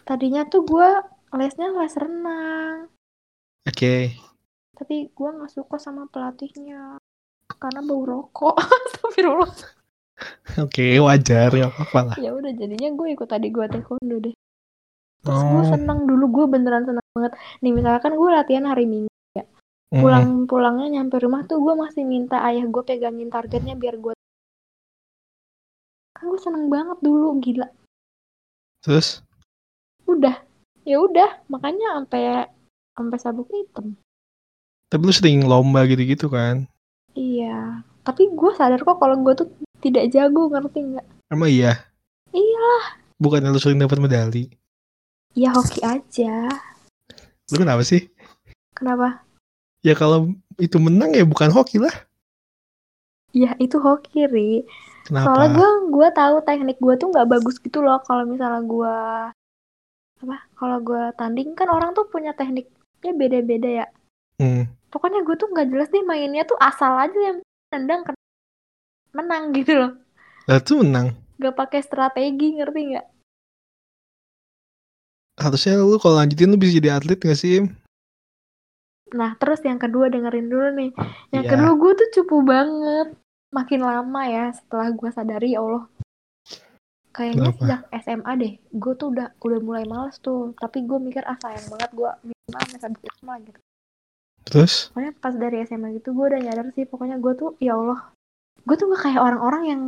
tadinya tuh gua lesnya les renang oke. tapi gua nggak suka sama pelatihnya. Karena bau rokok. Astagfirullah. Oke, wajar ya apa lah. ya udah jadinya gue ikut adik gue taekwondo deh. Terus gue Oh. seneng dulu gue beneran seneng banget. Nih misalkan gue latihan hari minggu Mm. pulang pulangnya nyampe rumah tuh gue masih minta ayah gue pegangin targetnya biar gue kan gue seneng banget dulu gila. Terus udah ya udah makanya sampai sampai sabuk hitam tapi lu sering lomba gitu-gitu kan? iya tapi gue sadar kok kalau gue tuh tidak jago ngerti nggak Emang iya? iya Bukan lu sering dapat medali. ya hoki aja Lu kenapa sih? kenapa Ya kalau itu menang ya bukan hoki lah. ya itu hoki ri Kenapa? Soalnya gue gue tahu teknik gue tuh nggak bagus gitu loh kalau misalnya gue apa kalau gue tanding kan orang tuh punya tekniknya beda-beda ya. Hmm. Pokoknya gue tuh nggak jelas nih mainnya tuh asal aja yang nendang ke- menang gitu loh. Lah tuh menang. Gak pakai strategi ngerti nggak? Harusnya lu kalau lanjutin lu bisa jadi atlet gak sih? Nah terus yang kedua dengerin dulu nih. Yang Iya. kedua gue tuh cupu banget. Makin lama ya setelah gue sadari ya Allah. Kayaknya Kenapa? sejak SMA deh, gue tuh udah udah mulai males tuh. Tapi gue mikir ah sayang banget gue minimal sampai sabuk SMA gitu. Terus? pokoknya pas dari SMA gitu gue udah nyadar sih pokoknya gue tuh ya Allah gue tuh gak kayak orang-orang yang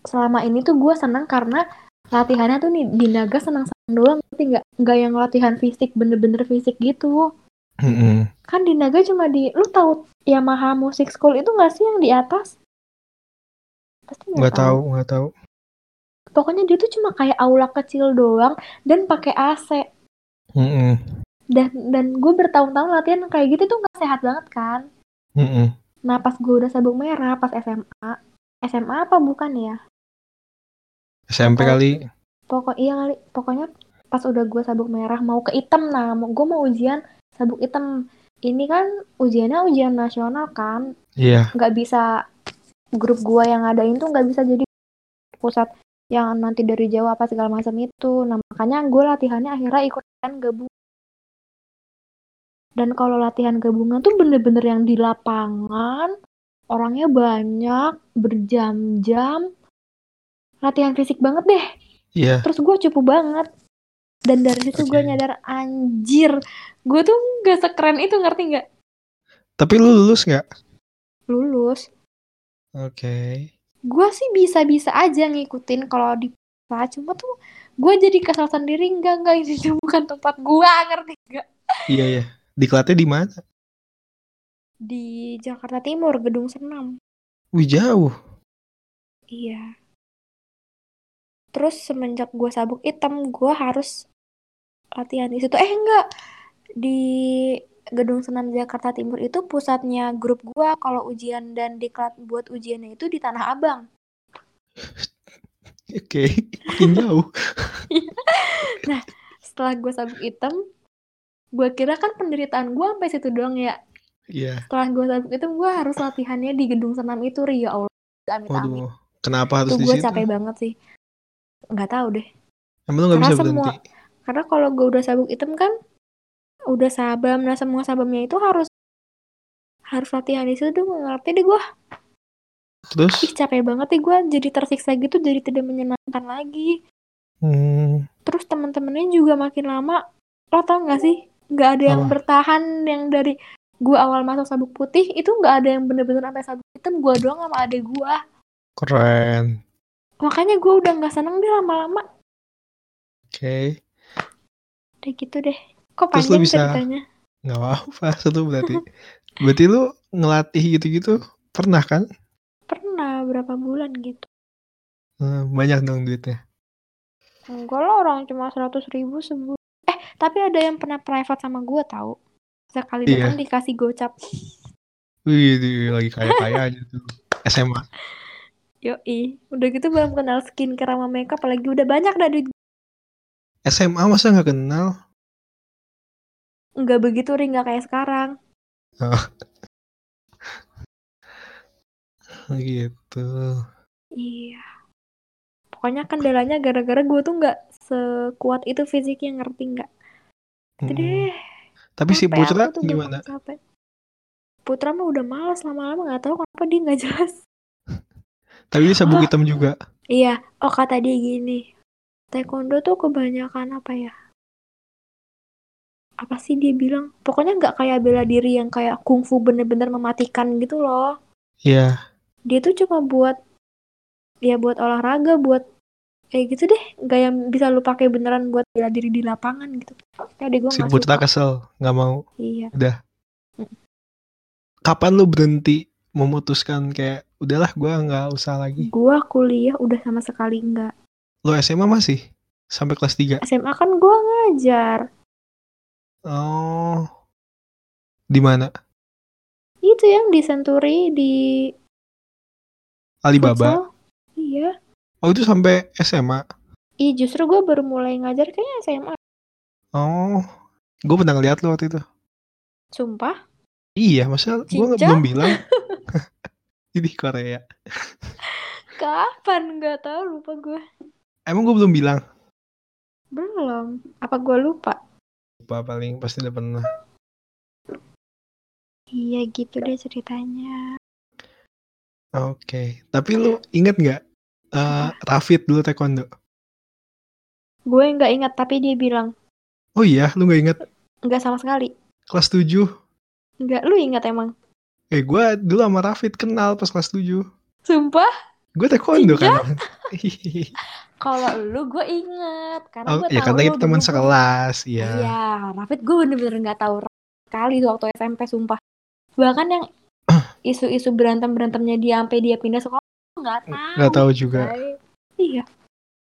selama ini tuh gue seneng karena latihannya tuh nih di naga senang-senang doang ngerti nggak nggak yang latihan fisik bener-bener fisik gitu Mm-mm. kan di naga cuma di lu tahu Yamaha Music School itu nggak sih yang di atas pasti Nggak tahu, nggak tahu. Pokoknya dia tuh cuma kayak aula kecil doang dan pakai AC Mm-mm. dan dan gue bertahun-tahun latihan kayak gitu tuh nggak sehat banget kan Mm-mm. Nah pas gue udah sabuk merah pas SMA SMA apa bukan ya SMP Atau- kali. pokok iya kali pokoknya pas udah gue sabuk merah mau ke hitam nah mau gue mau ujian sabuk hitam ini kan ujiannya ujian nasional kan Iya. nggak bisa grup gue yang ngadain tuh nggak bisa jadi pusat yang nanti dari Jawa apa segala macam itu nah makanya gue latihannya akhirnya ikut latihan gabung dan kalau latihan gabungan tuh bener-bener yang di lapangan orangnya banyak berjam-jam latihan fisik banget deh Iya. terus gue cupu banget dan dari situ gue Oke. nyadar anjir gue tuh gak sekeren itu ngerti nggak Tapi lu lulus nggak? lulus Oke. Gue sih bisa-bisa aja ngikutin kalau di pas cuma tuh gue jadi kesal sendiri enggak enggak ini bukan tempat gue ngerti nggak Iya ya. Diklatnya di mana? di Jakarta Timur gedung senam Wih jauh. Iya. Terus semenjak gue sabuk hitam, gue harus latihan di situ. Eh enggak, di Gedung Senam Jakarta Timur itu pusatnya grup gue kalau ujian dan diklat buat ujiannya itu di Tanah Abang. Oke, makin jauh. nah, setelah gue sabuk hitam, gue kira kan penderitaan gue sampai situ doang ya. Iya. Setelah gue sabuk hitam, gue harus latihannya di gedung senam itu, Rio. Ya Allah, amit-amit. Waduh, kenapa harus Tuh di gue situ? capek banget sih. Nggak tahu deh. Emang lu nggak bisa semua- berhenti? Karena kalau gue udah sabuk hitam kan, udah sabam. Nah, semua sabamnya itu harus harus latihan di situ. Gue ngerti deh gue. Terus? Ih, capek banget nih gue. Jadi tersiksa gitu, jadi tidak menyenangkan lagi. Hmm, Terus temen-temennya juga makin lama, lo tau gak sih? Nggak ada yang Apa? bertahan yang dari gue awal masuk sabuk putih, itu nggak ada yang bener-bener sampai sabuk hitam. Gue doang sama adek gue. keren. Makanya gue udah nggak seneng deh lama-lama. Oke. Kayak gitu deh. Kok Terus lu panjang bisa- ceritanya? Nggak apa-apa, satu berarti. berarti lu ngelatih gitu-gitu pernah kan? Pernah berapa bulan gitu. Hmm, banyak dong duitnya. Enggak lah orang cuma 100 ribu sebulan. Eh, tapi ada yang pernah private sama gue tahu. Sekali Iya. datang dikasih gocap. Wih, lagi kaya-kaya aja tuh. SMA. Yoi. Udah gitu belum kenal skincare sama makeup, apalagi udah banyak dah duit. SMA masa nggak kenal? Enggak begitu ring, nggak kayak sekarang. Gitu. Iya. Pokoknya kendalanya gara-gara gue tuh nggak sekuat itu fisiknya, ngerti nggak? Deh. Tapi si Putra gimana? Putra mah udah malas lama-lama nggak tahu kenapa dia nggak jelas. Tapi dia sabuk Oh. hitam juga. Iya, oh kata dia gini. Taekwondo tuh kebanyakan apa ya? Apa sih dia bilang? Pokoknya nggak kayak bela diri yang kayak kungfu bener-bener mematikan gitu loh. Iya. Dia tuh cuma buat ya buat olahraga, buat kayak gitu deh. Nggak yang bisa lu pakai beneran buat bela diri di lapangan gitu. Kayak deh gue Si suka. kesel, nggak mau. Iya. Kapan lu berhenti memutuskan kayak udahlah gua nggak usah lagi. Gua kuliah udah sama sekali nggak. Lo SMA masih sampai kelas 3. SMA kan gua ngajar. Oh. Di mana? Itu yang di Century di Alibaba. futsal. Iya. Oh, itu sampai SMA. Ih, justru gue baru mulai ngajar kayaknya SMA. Oh. Gue pernah ngeliat lo waktu itu. Sumpah. Iya, masa gue belum bilang. Di Korea. Kapan? Nggak tahu, lupa gue. Emang gue belum bilang. Belum. Apa gue lupa? Lupa paling pasti udah pernah. Iya gitu deh ceritanya. Oke. Tapi lu inget nggak? eh Rafid dulu taekwondo. Gue nggak ingat, tapi dia bilang. Oh iya, lu nggak inget? Nggak sama sekali. Kelas 7. Nggak, lu ingat emang? Eh, gue dulu sama Rafid kenal pas kelas 7. Sumpah? Gue taekwondo kan. Kalau lu gue inget. Karena oh, gue ya tahu karena kita teman sekelas, iya. Iya, Rafid gue bener-bener nggak tahu kali tuh waktu SMP sumpah. Bahkan yang isu-isu berantem berantemnya dia sampai dia pindah sekolah nggak tahu. Nggak tahu juga. Iya,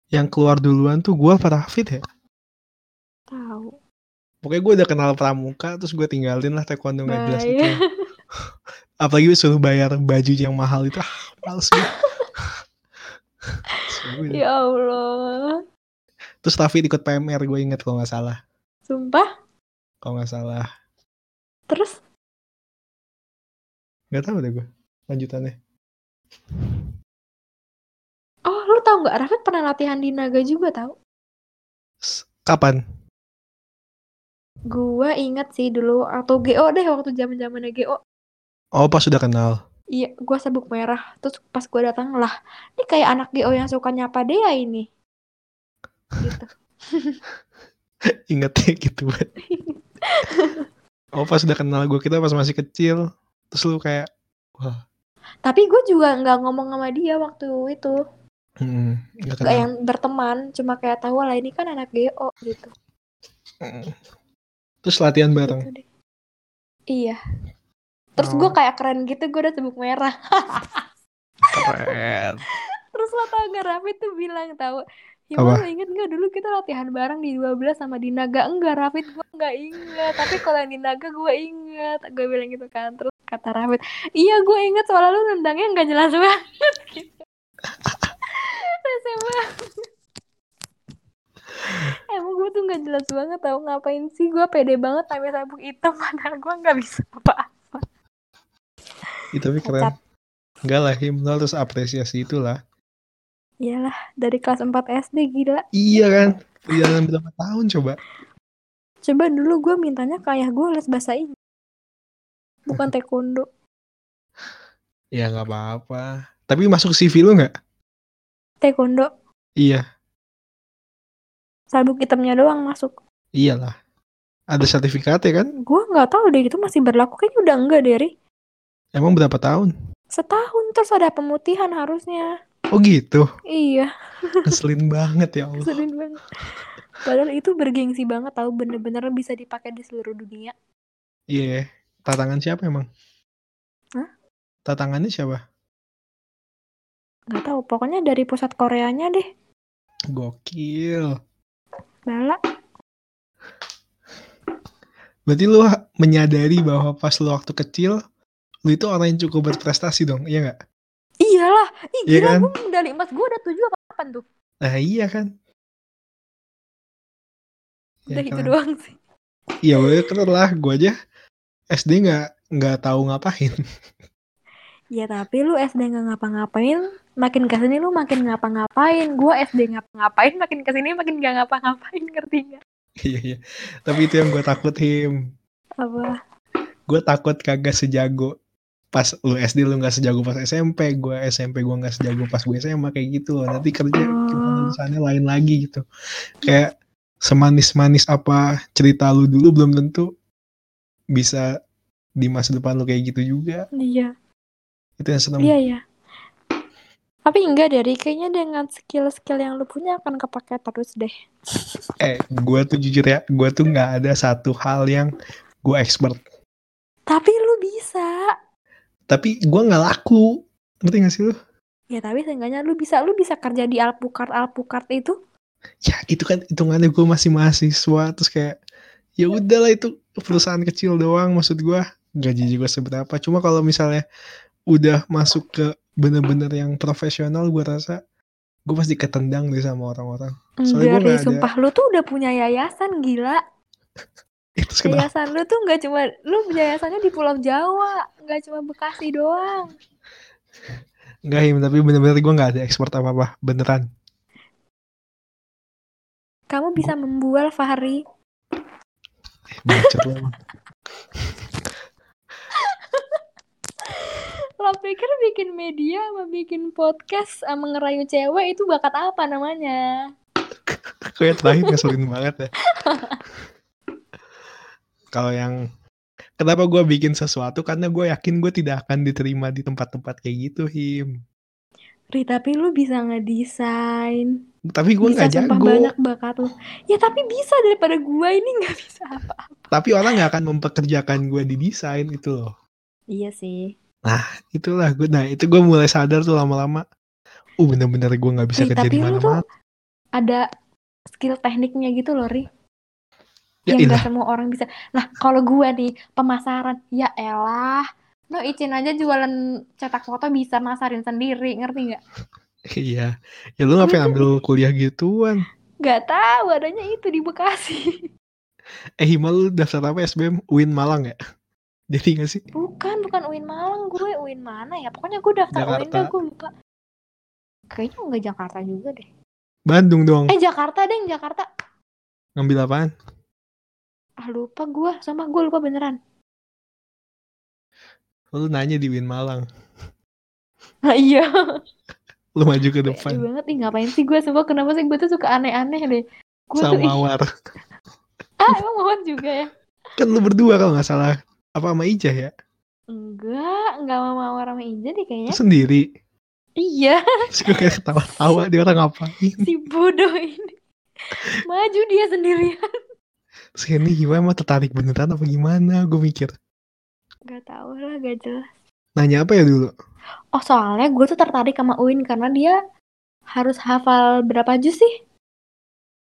Yang keluar duluan tuh gue apa Rafid ya? tahu. Pokoknya gue udah kenal pramuka, terus gue tinggalin lah taekwondo nggak jelas itu. Apalagi suruh bayar baju yang mahal itu, ah, males gue. Ya Allah. Terus Rafid ikut PMR, gue inget kalau nggak salah. Sumpah. Kalau nggak salah. Terus Nggak tahu deh gue lanjutannya. oh lu tahu nggak Rafid pernah latihan di Naga juga tahu? S- Kapan? Gua inget sih dulu atau GO deh waktu zaman zamannya GO. Oh pas sudah kenal. Iya, gua sabuk merah. Terus pas gua datang lah, ini kayak anak GO yang suka nyapa dia ini. Gitu. Ingetnya gitu banget. Oh pas udah kenal gue kita pas masih kecil. Terus lu kayak, wah, Tapi gue juga nggak ngomong sama dia waktu itu. hmm, Gak kenal. yang berteman, cuma kayak tahu lah ini kan anak GO gitu. Terus latihan bareng. Gitu deh. Iya. Terus gue Oh. kayak keren gitu, gue udah sabuk merah. Keren. Terus lo tau gak Raffi tuh bilang tau Apa? Hima lo inget gak dulu kita latihan bareng di 12 sama di Naga Enggak Raffi gue gak inget Tapi kalau yang di Naga gue inget Gue bilang gitu kan Terus kata Raffi Iya gue inget soalnya lu nendangnya gak jelas banget gitu. Rese banget Emang gue tuh gak jelas banget tau Ngapain sih gue pede banget sampai sabuk hitam Padahal gue gak bisa apa-apa Ih, tapi keren. Cacat. Enggak lah, Him. Lo harus apresiasi itulah. Iyalah dari kelas 4 SD gila Iya kan? Perjalanan berapa tahun coba? Coba dulu gue mintanya ke ayah gue les bahasa Inggris Bukan taekwondo Ya nggak apa-apa. Tapi masuk CV lu nggak? Taekwondo Iya, sabuk hitamnya doang masuk iyalah. Ada sertifikatnya kan? gue nggak tahu deh itu masih berlaku kayaknya udah enggak deh Ri. Emang berapa tahun? setahun terus ada pemutihan harusnya Oh gitu. iya Ngeselin banget ya Allah. sedih banget padahal itu bergengsi banget tahu bener-bener bisa dipakai di seluruh dunia Iya. Tatangan siapa emang? Hah? Tatangannya siapa? nggak tahu pokoknya dari pusat Koreanya deh Gokil. Bala Berarti lu menyadari bahwa pas lu waktu kecil, lu itu orang yang cukup berprestasi dong, iya nggak? iyalah ih Iya gila kan? gue medali emas gue udah tujuh apa delapan tuh Nah iya kan? udah itu kan? doang sih Iya gue keren lah, gue aja SD nggak nggak tahu ngapain. ya tapi lu SD nggak ngapa-ngapain makin ke sini lu makin ngapa-ngapain gue SD ngapa-ngapain makin ke sini makin gak ngapa-ngapain ngerti nggak Iya iya. Tapi itu yang gue takut him. apa Gue takut kagak sejago pas lu SD lu nggak sejago pas SMP, gue SMP gue nggak sejago pas gue SMA kayak gitu loh. Nanti kerja Oh. di sana lain lagi gitu. Kayak semanis-manis apa cerita lu dulu belum tentu bisa di masa depan lu kayak gitu juga. iya Itu yang serem. Iya ya. Tapi enggak dari kayaknya dengan skill-skill yang lu punya akan kepake terus deh. Eh, gue tuh jujur ya, gue tuh nggak ada satu hal yang gue expert. Tapi lu bisa. Tapi gue nggak laku. Ngerti gak sih lu? Ya tapi seenggaknya lu bisa lu bisa kerja di Alpukat Alpukat itu. Ya itu kan hitungannya gue masih mahasiswa. Terus kayak, ya udahlah itu perusahaan kecil doang. Maksud gue gaji juga seberapa. Cuma kalau misalnya udah masuk ke bener-bener yang profesional, gue rasa gue pasti ketendang deh sama orang-orang. Soalnya ada- sumpah lu tuh udah punya yayasan gila. Kenapa? Yayasan lu tuh nggak cuma lu yayasannya di Pulau Jawa, nggak cuma Bekasi doang. Enggak, Him, tapi bener-bener gue nggak ada expert apa-apa. Beneran. Kamu bisa membual Fahri. Eh, bacot emang. Lo pikir bikin media sama bikin podcast sama ngerayu cewek itu bakat apa namanya? Kayak terakhir ngeselin banget ya. Kalau yang kenapa gue bikin sesuatu karena gue yakin gue tidak akan diterima di tempat-tempat kayak gitu him. Ri, tapi lu bisa ngedesain, Tapi gue nggak jago. banyak bakat lu. Ya tapi bisa daripada gua ini nggak bisa apa. Tapi orang nggak akan mempekerjakan gue di desain itu loh. Iya sih. Itulah gue. Nah itu gue mulai sadar tuh lama-lama. Uh bener-bener gue nggak bisa Ri, kerja di tapi lu tuh mana-mana. ada skill tekniknya gitu loh, Ri. Ya yang gak semua orang bisa. Nah, kalau gua nih pemasaran, ya elah. No izin aja jualan cetak foto bisa masarin sendiri, ngerti nggak? Iya. Ya lu ngapain ambil kuliah gituan? Gak tahu adanya itu di Bekasi. Eh Hima lu daftar apa SBM? UIN Malang ya? Jadi gak sih? Bukan, bukan UIN Malang gue, UIN mana ya? Pokoknya gue daftar UIN Jakarta. dah gue lupa. Kayaknya nggak Jakarta juga deh. Bandung dong. Eh Jakarta deh, Jakarta. Ngambil apaan? Ah lupa gue, sama gue lupa beneran. Lu nanya di UIN Malang. Nah iya. Lu maju ke depan. banget nih ngapain sih gue semua kenapa sih gue tuh suka aneh-aneh deh. Tuh Sama ih, Mawar. ah emang Mawar juga ya? Kan lu berdua kalau nggak salah. Apa sama Ijah ya? Enggak, enggak mau Mawar sama Ija deh kayaknya. Lu sendiri. Iya, gue kayak ketawa-tawa dia orang ngapain. si bodoh ini. Maju dia sendirian. Terus ini gimana emang tertarik beneran apa gimana? Gue mikir. Gak tau lah, gak jelas. Nanya apa ya dulu? Oh soalnya gue tuh tertarik sama Uin karena dia Harus hafal berapa juz sih?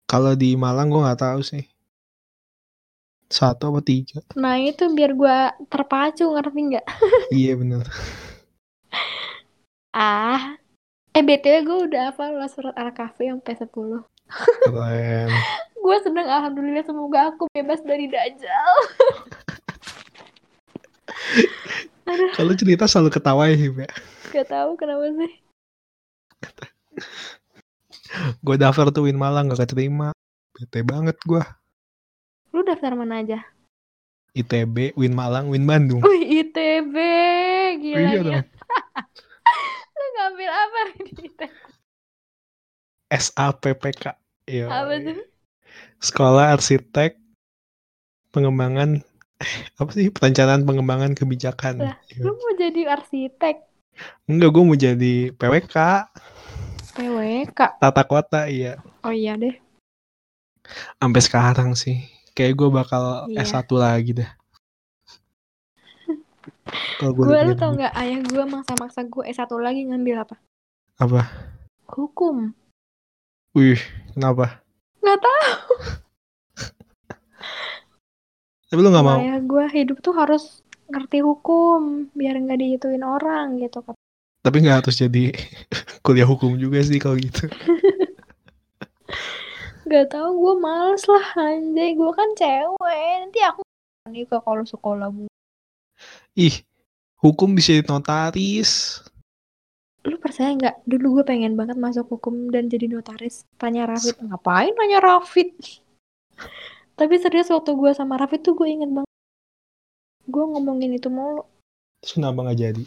Kalau di Malang gue nggak tahu sih. Satu apa tiga? Nah itu biar gua terpacu ngerti nggak? iya bener. Ah, eh btw gue udah hafal lah surat al-kahfi sampai 10 Keren. Gue seneng alhamdulillah semoga aku bebas dari dajjal. Aduh, Kalau cerita selalu ketawa ya Him ya. gak tahu kenapa sih. Gue daftar tuh Win Malang gak keterima. Bete banget gue. Lu daftar mana aja? ITB, Win Malang, Win Bandung. Wih ITB, gila iya dong. Lu ngambil apa di ITB? SAPPK. Iya. Apa tuh? Sekolah Arsitek Pengembangan apa sih perencanaan pengembangan kebijakan. Lah, Iya. Lu mau jadi arsitek? Enggak, gue mau jadi PWK, PWK. tata kota, iya. Oh iya deh. Sampai sekarang sih. Kayak gue bakal Iya. S1 lagi dah. Kalau gue lu tau nggak ayah gue maksa-maksa gue S1 lagi ngambil apa? Apa? Hukum. Wih, kenapa? Nggak tahu. Tapi lu gak mau? Ayah gue hidup tuh harus ngerti hukum biar nggak diituin orang gitu. Tapi gak harus jadi kuliah hukum juga sih kalau gitu. Gak tahu gue males lah anjay gue kan cewek nanti aku nikah kalau sekolah bu. Ih, hukum bisa jadi notaris. Lu percaya nggak? Dulu gue pengen banget masuk hukum dan jadi notaris. Tanya Rafid ngapain? Nanya Rafid. Tapi serius waktu gue sama Rafid tuh gue inget banget. Gue ngomongin itu mulu. Terus kenapa gak jadi?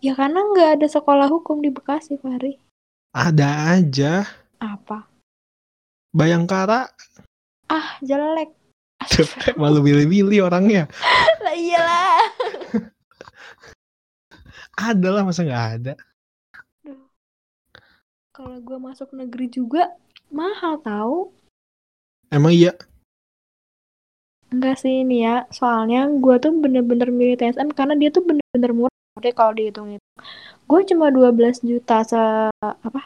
Ya karena nggak ada sekolah hukum di Bekasi, Fahri. Ada aja. Apa? Bayangkara. Ah, jelek. Malu milih-milih orangnya. lah iyalah. Ada lah, masa gak ada? Kalau gue masuk negeri juga mahal tahu. Emang iya? Enggak sih ini ya, soalnya gue tuh bener-bener milih TSM karena dia tuh bener-bener murah deh kalau dihitung itu. Gue cuma 12 juta se apa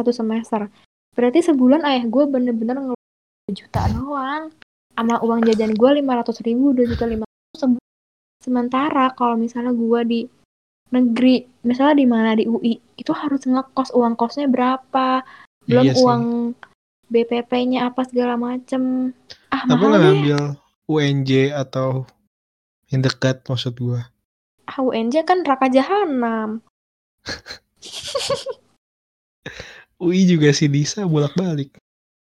satu semester. Berarti sebulan ayah gue bener-bener ngeluarin 2 juta doang. Sama uang jajan gue 500 ribu, 2 juta 500 sebulan. Sementara kalau misalnya gue di negeri, misalnya di mana di UI, itu harus ngekos uang kosnya berapa, belum iya sih. uang BPP-nya apa segala macem. Ah Tapi mahal deh. ngambil UNJ atau yang dekat maksud gua. Ah, UNJ kan neraka jahanam. UI juga sih bisa bolak-balik.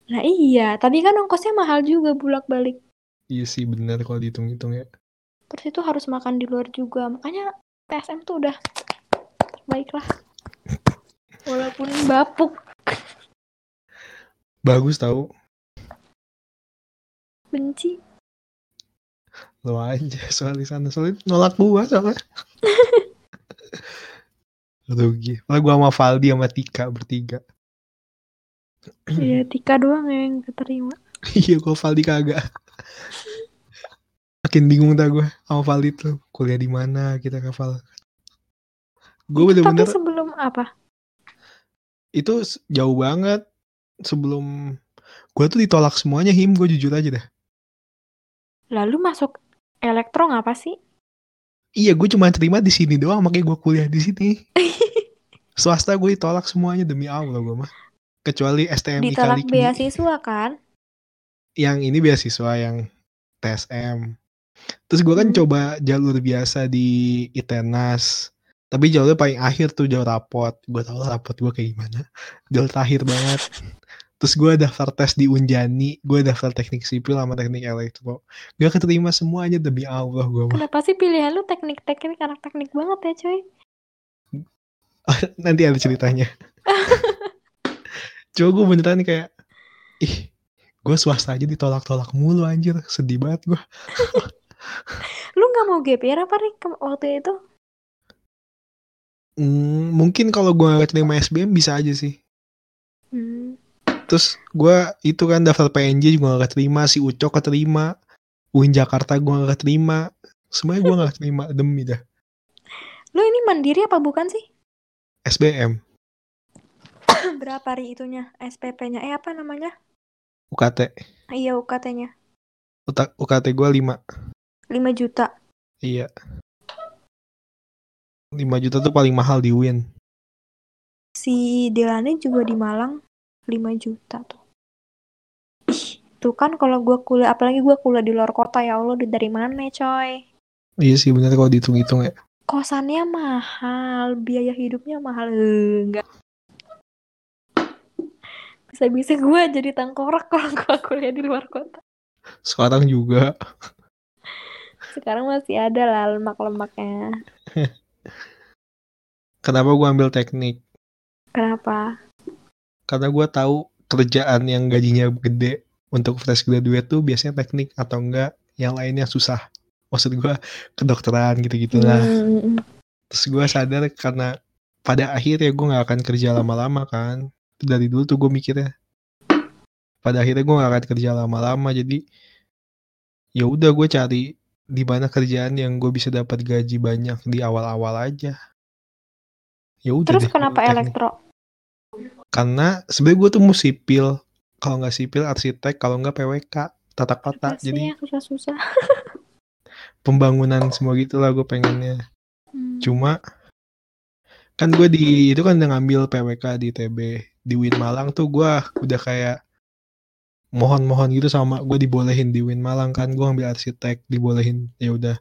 Nah iya, tapi kan ongkosnya mahal juga bolak-balik. Iya sih bener kalau dihitung-hitung ya. Terus itu harus makan di luar juga. Makanya TSM tuh udah terbaik lah. Walaupun bapuk. Bagus tahu. Benci. Lo aja soal di sana soalnya nolak gua soalnya. Rugi. Lah gua sama Valdi sama Tika bertiga. Iya, Tika doang yang keterima. Iya gua Valdi kagak. Makin bingung dah gua sama Valdi tuh kuliah di mana kita ke Val. Gue Itu tapi bener-bener sebelum apa? itu jauh banget sebelum gue tuh ditolak semuanya him gue jujur aja dah Lalu masuk elektro ngapa sih? iya gue cuma terima di sini doang makanya gue kuliah di sini swasta gue ditolak semuanya demi allah gue mah kecuali STM Ditolak beasiswa kan? yang ini beasiswa yang TSM terus gue kan Hmm. coba jalur biasa di ITENAS tapi jalurnya paling akhir tuh jalur rapot. Gue tau lah rapot gue kayak gimana. Jalur terakhir banget. Terus gue daftar tes di Unjani gue daftar teknik sipil sama teknik elektro. Gak keterima semuanya demi Allah gue mah. Kenapa sih pilihan lu teknik-teknik anak teknik banget ya coy? nanti ada ceritanya. Coba gue beneran kayak ih gue swasta aja ditolak-tolak mulu anjir. Sedih banget gue Lu nggak mau GPR apa nih ke- waktu itu? Hmm, mungkin kalau gue gak terima SBM bisa aja sih Hmm. Terus gue itu kan daftar PNJ juga gak keterima, si Ucok keterima, UIN Jakarta gue gak keterima, semuanya gue gak keterima demi dah. Lu ini mandiri apa bukan sih? SBM, Berapa ri itunya? SPP-nya? Eh apa namanya? UKT. Iya UKT-nya. UKT gue 5. 5 juta. Iya. 5 juta tuh paling mahal di UIN. Si Delane juga di Malang 5 juta tuh. Ih, tuh kan kalau gua kuliah apalagi gua kuliah di luar kota ya Allah dari mana coy? Iya sih bener kalau dihitung-hitung ya. Kosannya mahal, biaya hidupnya mahal. Eh, Enggak. Bisa-bisa gua jadi tengkorak kalau gua kuliah di luar kota. Sekarang juga. Sekarang masih ada lah lemak-lemaknya. Kenapa gue ambil teknik? Kenapa? Karena gue tahu kerjaan yang gajinya gede untuk fresh graduate tuh biasanya teknik atau enggak yang lainnya susah. Maksud gue kedokteran gitu-gitu lah. Hmm, Terus gue sadar karena pada akhirnya gue nggak akan kerja lama-lama kan. Dari dulu tuh gue mikirnya. Pada akhirnya gue nggak akan kerja lama-lama jadi ya udah gue cari di mana kerjaan yang gue bisa dapat gaji banyak di awal-awal aja. Ya udah Terus deh, kenapa teknik. elektro? Karena sebenarnya gue tuh mau sipil. Kalau nggak sipil arsitek, kalau nggak PWK, tata kota. Jadi yang susah-susah? pembangunan semua gitulah gue pengennya. Hmm. Cuma kan gue di itu kan udah ngambil PWK di TB di Win Malang tuh gue udah kayak mohon-mohon gitu sama gue dibolehin di Win Malang kan gue ambil arsitek dibolehin ya udah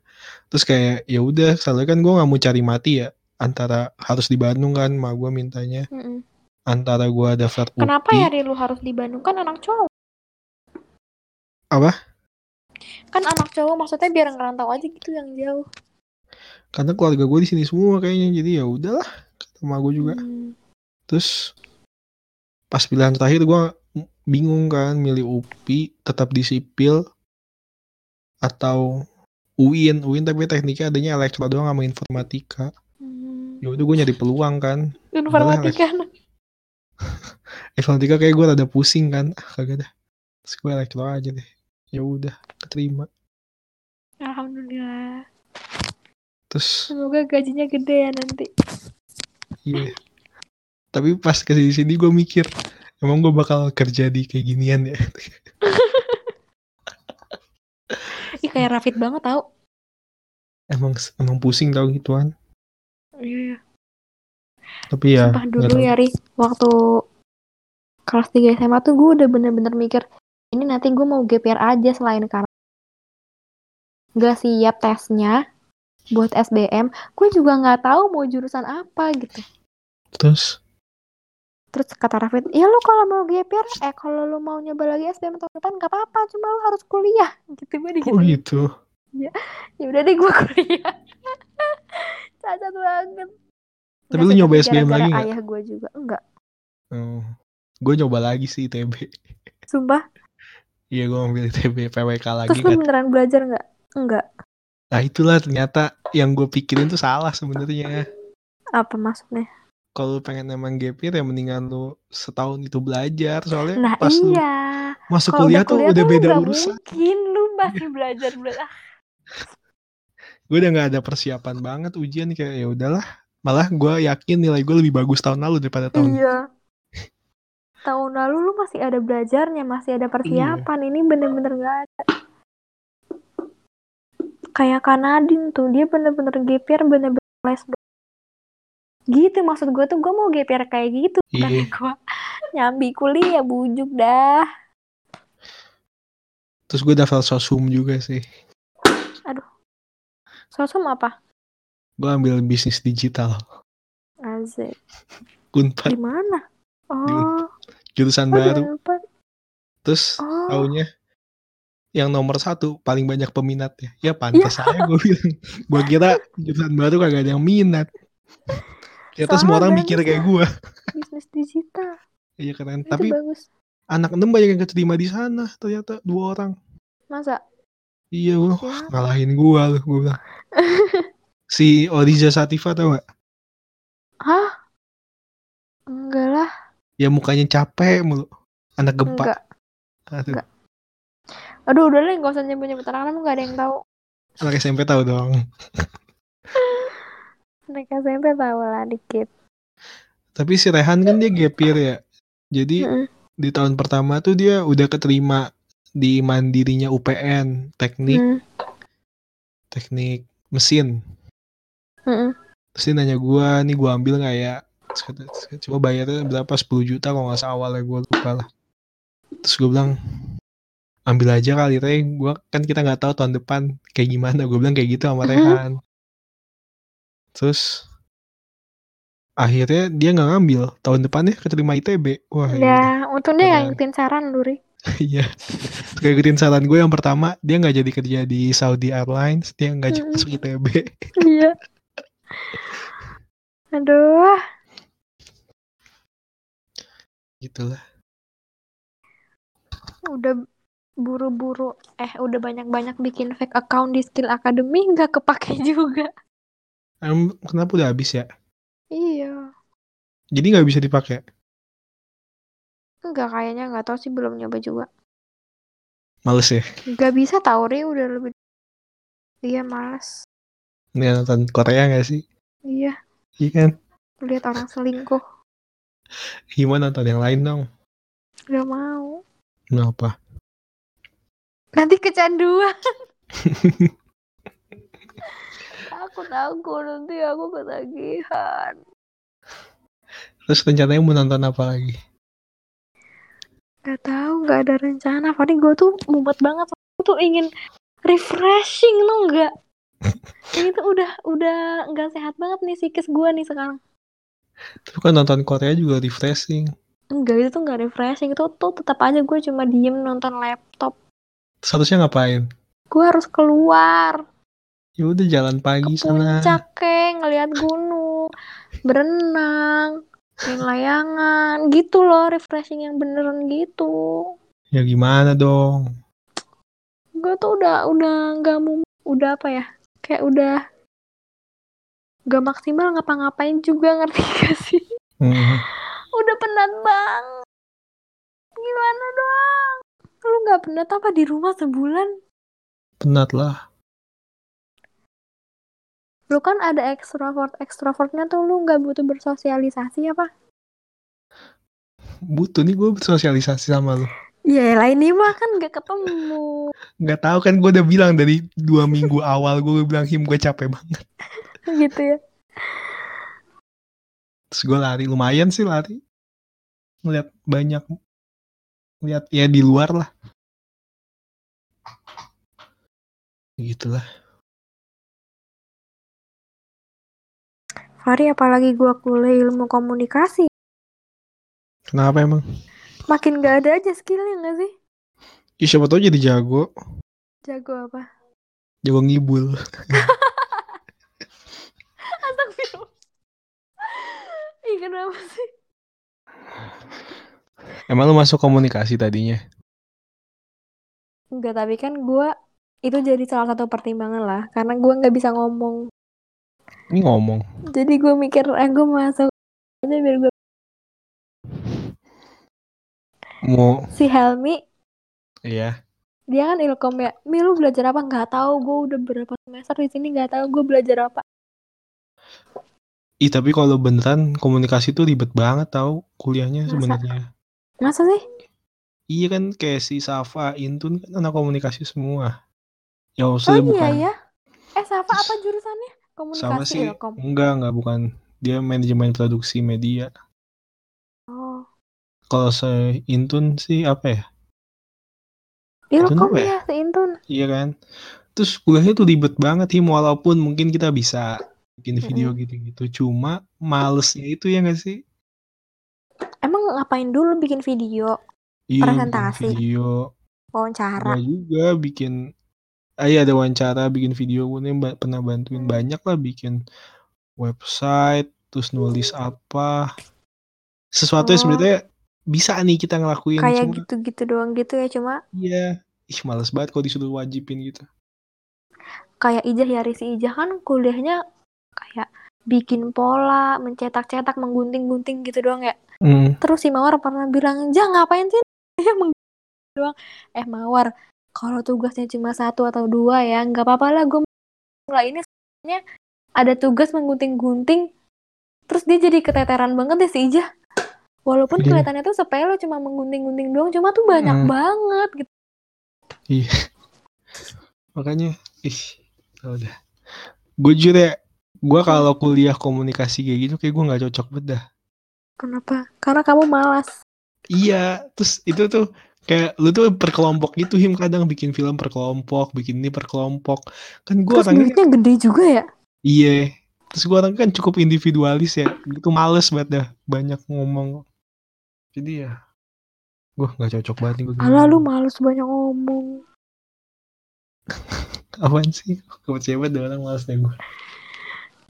terus kayak ya udah soalnya kan gue nggak mau cari mati ya antara harus di Bandung kan ma gue mintanya Mm-mm. antara gue daftar Kenapa UPI ya Ri, lu harus di Bandung? Kan anak cowok. Apa? Kan anak cowok maksudnya biar ngerantau aja gitu yang jauh. karena keluarga gue di sini semua kayaknya jadi ya udahlah kata emak gue juga Hmm. terus pas pilihan terakhir gue bingung kan milih UPI tetap di sipil atau UIN UIN tapi tekniknya adanya elektro doang sama informatika. Hmm. ya udah gue nyari peluang kan. Informatika. informatika kayak gue rada pusing kan. Ah, kagak dah. Terus gue elektro aja deh. Ya udah keterima Alhamdulillah. terus Semoga gajinya gede ya nanti. iya. Tapi pas ke sini gue mikir emang gue bakal kerja di kayak ginian ya Ih kayak Rafid banget tau. emang emang pusing tau gituan Iya, iya. tapi ya Sumpah dulu ya Ri, waktu kelas 3 SMA tuh gue udah bener-bener mikir, ini nanti gue mau GPR aja selain karena gak siap tesnya buat SBM, gue juga nggak tahu mau jurusan apa gitu. terus Terus kata Rafid, ya lu kalau mau GPR, eh kalau lu mau nyoba lagi SBM tahun depan gak apa-apa, cuma lu harus kuliah. Gitu gue oh digituin. gitu Ya udah deh gue kuliah. Cacat banget. Tapi Nggak lu sih, nyoba SBM lagi nggak? Ayah gue juga enggak. Oh, gue nyoba lagi sih ITB. Sumpah. Iya gue ambil ITB PWK lagi Terus lu kan. beneran belajar nggak? Enggak. Nah itulah ternyata yang gue pikirin tuh salah sebenarnya. Apa maksudnya? Kalau lu pengen emang year ya mendingan lu setahun itu belajar. Soalnya Nah pas lu iya. masuk Kalau kuliah tuh udah lu beda urusan. Mungkin lu masih belajar belajar. Gue udah nggak ada persiapan banget ujian kayak ya udahlah. Malah gue yakin nilai gue lebih bagus tahun lalu daripada tahun. Iya. Tahun lalu lu masih ada belajarnya, masih Iya. ada persiapan. Ini bener-bener nggak ada. Kayak Kanadin tuh, dia bener-bener GPR, bener-bener les. Gitu maksud gue tuh, gue mau GPR kayak gitu. Bukan Iya. gue nyambi kuliah, bujuk dah. Terus gue daftar sosum juga sih. Sosum apa? Gue ambil bisnis digital. Asik. Unpad Di mana? Oh, jurusan oh baru. Unpad. Terus Oh. taunya yang nomor satu paling banyak peminatnya. Ya pantas aja gue bilang. Gue kira jurusan baru kagak ada yang minat. Ternyata semua orang mikir kayak ya. gue. Bisnis digital. Iya keren. Itu Tapi bagus. anak enam banyak yang keterima di sana. Ternyata dua orang. Masa? Iya gue ngalahin gue loh. Gue bilang. Si Oriza Sativa tau gak? Hah? Enggak lah. Ya mukanya capek mulu. Anak gempa. Enggak. Aduh, Enggak. Aduh udah lah gak usah nyebut-nyebut anak anak gak ada yang tahu. Anak SMP tahu dong. Anak SMP tahu lah dikit. Tapi si Rehan kan dia gap year ya. Jadi Mm-mm. di tahun pertama tuh dia udah keterima di mandirinya UPN teknik Mm. teknik mesin. Mm-mm. Terus dia nanya gua, nih gua ambil nggak ya? Coba bayarnya berapa? 10 juta kalau nggak salah awalnya gua lupa lah. Terus gua bilang ambil aja kali Rey. Gua kan kita nggak tahu tahun depan kayak gimana. Gua bilang kayak gitu sama Mhm. Rehan. Terus akhirnya dia nggak ngambil. Tahun depannya keterima ITB. Wah iya. Ya, untung dia nggak ngikutin saran lu, Ri. Iya. Kayak ikutin saran gue yang pertama, dia nggak jadi kerja di Saudi Airlines, dia nggak jadi masuk ITB. Iya. Aduh, gitu lah. udah buru-buru eh udah banyak-banyak bikin fake account di Skill Academy nggak kepake juga. Em, kenapa udah habis ya? Iya. Jadi nggak bisa dipakai. Enggak kayaknya nggak tahu sih belum nyoba juga. Males ya. Nggak bisa tahu Ri udah lebih Iya males. Ini nonton Korea nggak sih? Iya, Iya kan? lihat orang selingkuh. Gimana nonton yang lain dong? Gak mau. Kenapa? Nanti kecanduan. aku takut nanti aku ketagihan. Terus rencananya mau nonton apa lagi? Gak tahu, nggak ada rencana. Fadi gue tuh mumet banget. Aku tuh ingin refreshing tuh nggak. Ini tuh udah udah nggak sehat banget nih psikis gue nih sekarang. Tapi kan nonton Korea juga refreshing. Enggak itu tuh nggak refreshing itu tuh tetap aja gue cuma diem nonton laptop. Terus harusnya ngapain? Gue harus keluar Ya udah jalan ke pagi sana. puncak kek ngeliat gunung, berenang, main layangan, gitu loh refreshing yang beneran gitu. Ya gimana dong? Gue tuh udah udah nggak mau udah apa ya? Kayak udah gak maksimal ngapa-ngapain juga ngerti gak sih? Hmm. Udah penat banget. Gimana dong? Lu gak penat apa di rumah sebulan? Penat lah. Lu kan ada ekstrovert ekstrovertnya tuh lu nggak butuh bersosialisasi apa? Butuh nih gue bersosialisasi sama lu. Ya lain ini mah kan gak ketemu Nggak tahu kan gue udah bilang dari dua minggu awal gue bilang him gue capek banget. gitu ya. Terus gue lari lumayan sih lari. Ngeliat banyak. Lihat ya di luar lah. Gitulah. Fari apalagi gua kuliah ilmu komunikasi, Kenapa emang? makin gak ada aja skillnya gak sih? Ya siapa tau jadi jago. Jago apa? Jago ngibul. Astagfirullah. Ih kenapa sih? Emang lu masuk komunikasi tadinya? Enggak, tapi kan gua itu jadi salah satu pertimbangan lah, karena gua nggak bisa ngomong. Ini ngomong. Jadi gue mikir, eh gue masuk aja biar gue Mau si Helmi iya. dia kan ilkom ya Mi lu belajar apa nggak tahu gue udah berapa semester di sini nggak tahu gue belajar apa Ih tapi kalau beneran komunikasi tuh ribet banget tau kuliahnya sebenarnya. masa sih Iya kan kayak si Safa, Intun kan anak komunikasi semua. Ya oh maksudnya iya bukan ya eh Safa apa jurusannya sama komunikasi sih ilkom enggak enggak bukan dia manajemen produksi media. oh Kalau se Intun sih apa ya? Intun ilkom apa ya? ya si Intun Iya kan. Terus kuliahnya tuh ribet banget sih walaupun mungkin kita bisa bikin video gitu-gitu. Cuma malesnya itu ya gak sih? emang ngapain dulu bikin video Iya, bikin Presentasi. video. wawancara juga bikin ah iya ada wawancara bikin video gue nih pernah bantuin Hmm. banyak lah bikin website terus nulis apa sesuatu yang Oh. sebenarnya bisa nih kita ngelakuin kayak cuma gitu-gitu doang gitu ya cuma iya ih males banget kalau disuruh wajibin gitu kayak Ijah ya si Ijah kan kuliahnya kayak bikin pola mencetak-cetak menggunting-gunting gitu doang ya hmm. Terus si Mawar pernah bilang, "Ja, ngapain sih?" Doang. Eh, Mawar, kalau tugasnya cuma satu atau dua ya, nggak apa-apa lah gue lah ini sebenarnya ada tugas menggunting-gunting Terus dia jadi keteteran banget deh si Ijah. Walaupun Iya. kelihatannya tuh sepele cuma menggunting-gunting doang, cuma tuh banyak Hmm. banget gitu. Iya. Makanya, ih, tau udah. Gue jujur ya, gue kalau kuliah komunikasi kayak gitu, kayak gue nggak cocok banget dah. Kenapa? Karena kamu malas. Iya, terus itu tuh kayak lu tuh per kelompok gitu him kadang bikin film per kelompok, bikin ini per kelompok. Kan gue Terus orangnya gede juga ya? iya. Terus gue orang kan cukup individualis ya. Itu males banget dah banyak ngomong. Jadi ya gue nggak cocok banget nih gue. Alah lu males banyak ngomong. Apaan sih? Kepercayaan banget dah orang males deh gue.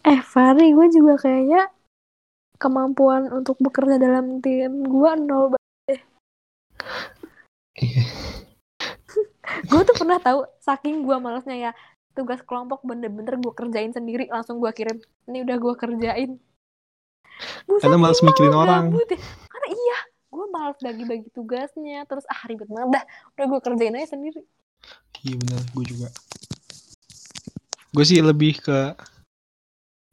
Eh Fari, gue juga kayaknya kemampuan untuk bekerja dalam tim gue nol banget. Gue tuh pernah tahu saking gue malesnya ya tugas kelompok bener-bener gue kerjain sendiri langsung gue kirim. Ini udah gue kerjain. Buset, Karena males mikirin orang. ya. Karena iya, gue males bagi-bagi tugasnya. Terus ah ribet banget dah. Udah gue kerjain aja sendiri. Iya benar, gue juga. Gue sih lebih ke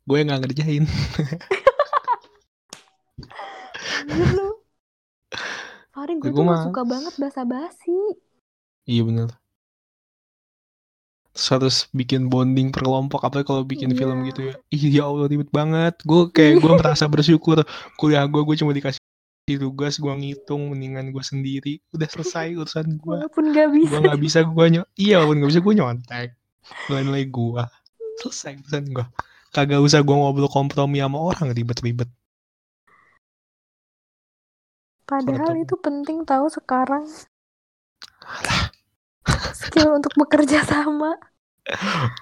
gue yang nggak ngerjain. Fari, gue tuh gak suka banget basa-basi. Iya benar. Terus harus bikin bonding per kelompok apalagi kalau bikin Iya. film gitu ya. Ih ya Allah ribet banget. Gue kayak gue merasa bersyukur kuliah gue gue cuma dikasih tugas gue ngitung mendingan gue sendiri udah selesai urusan gue. Walaupun gak bisa. Gue nggak bisa gue ny iya walaupun nggak bisa gue nyontek nilai-nilai gue selesai urusan gue. Kagak usah gue ngobrol kompromi sama orang ribet-ribet. Padahal itu penting tahu sekarang. Skill untuk bekerja sama.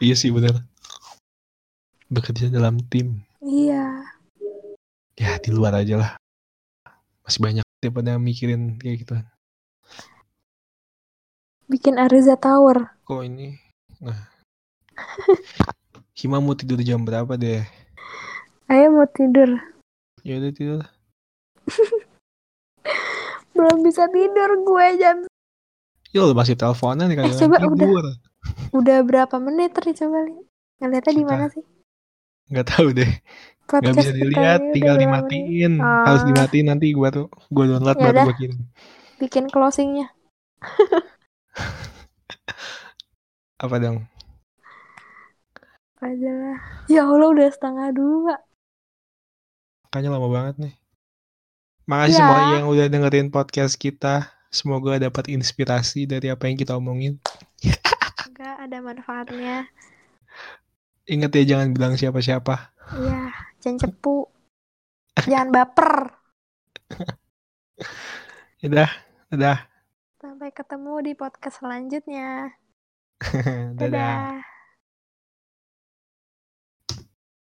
Iya sih benar. Bekerja dalam tim. Iya. Ya di luar aja lah. Masih banyak daripada mikirin kayak gitu. Bikin Ariza Tower. Kok ini? Nah. Hima mau tidur jam berapa deh? Ayo mau tidur. Ya udah tidur. Belum bisa tidur gue jam. Ya lu masih teleponan nih Eh, coba, tidur. Udah berapa menit tadi coba lihat. Ngeliatnya di mana sih? Nggak tahu deh. Nggak Podcast bisa kita dilihat, ini tinggal udah dimatiin. Ah. Harus dimatiin nanti gua tuh gua download Ya baru udah. gua kirim. Bikin closingnya. Apa dong? Aja. Ya Allah udah setengah dua. Makanya lama banget nih. Makasih Ya. semua yang udah dengerin podcast kita. Semoga dapat inspirasi dari apa yang kita omongin. Enggak ada manfaatnya. Ingat ya jangan bilang siapa-siapa. Iya, jangan cepu. Jangan baper. Udah, udah. Sampai ketemu di podcast selanjutnya. Dadah. Dadah.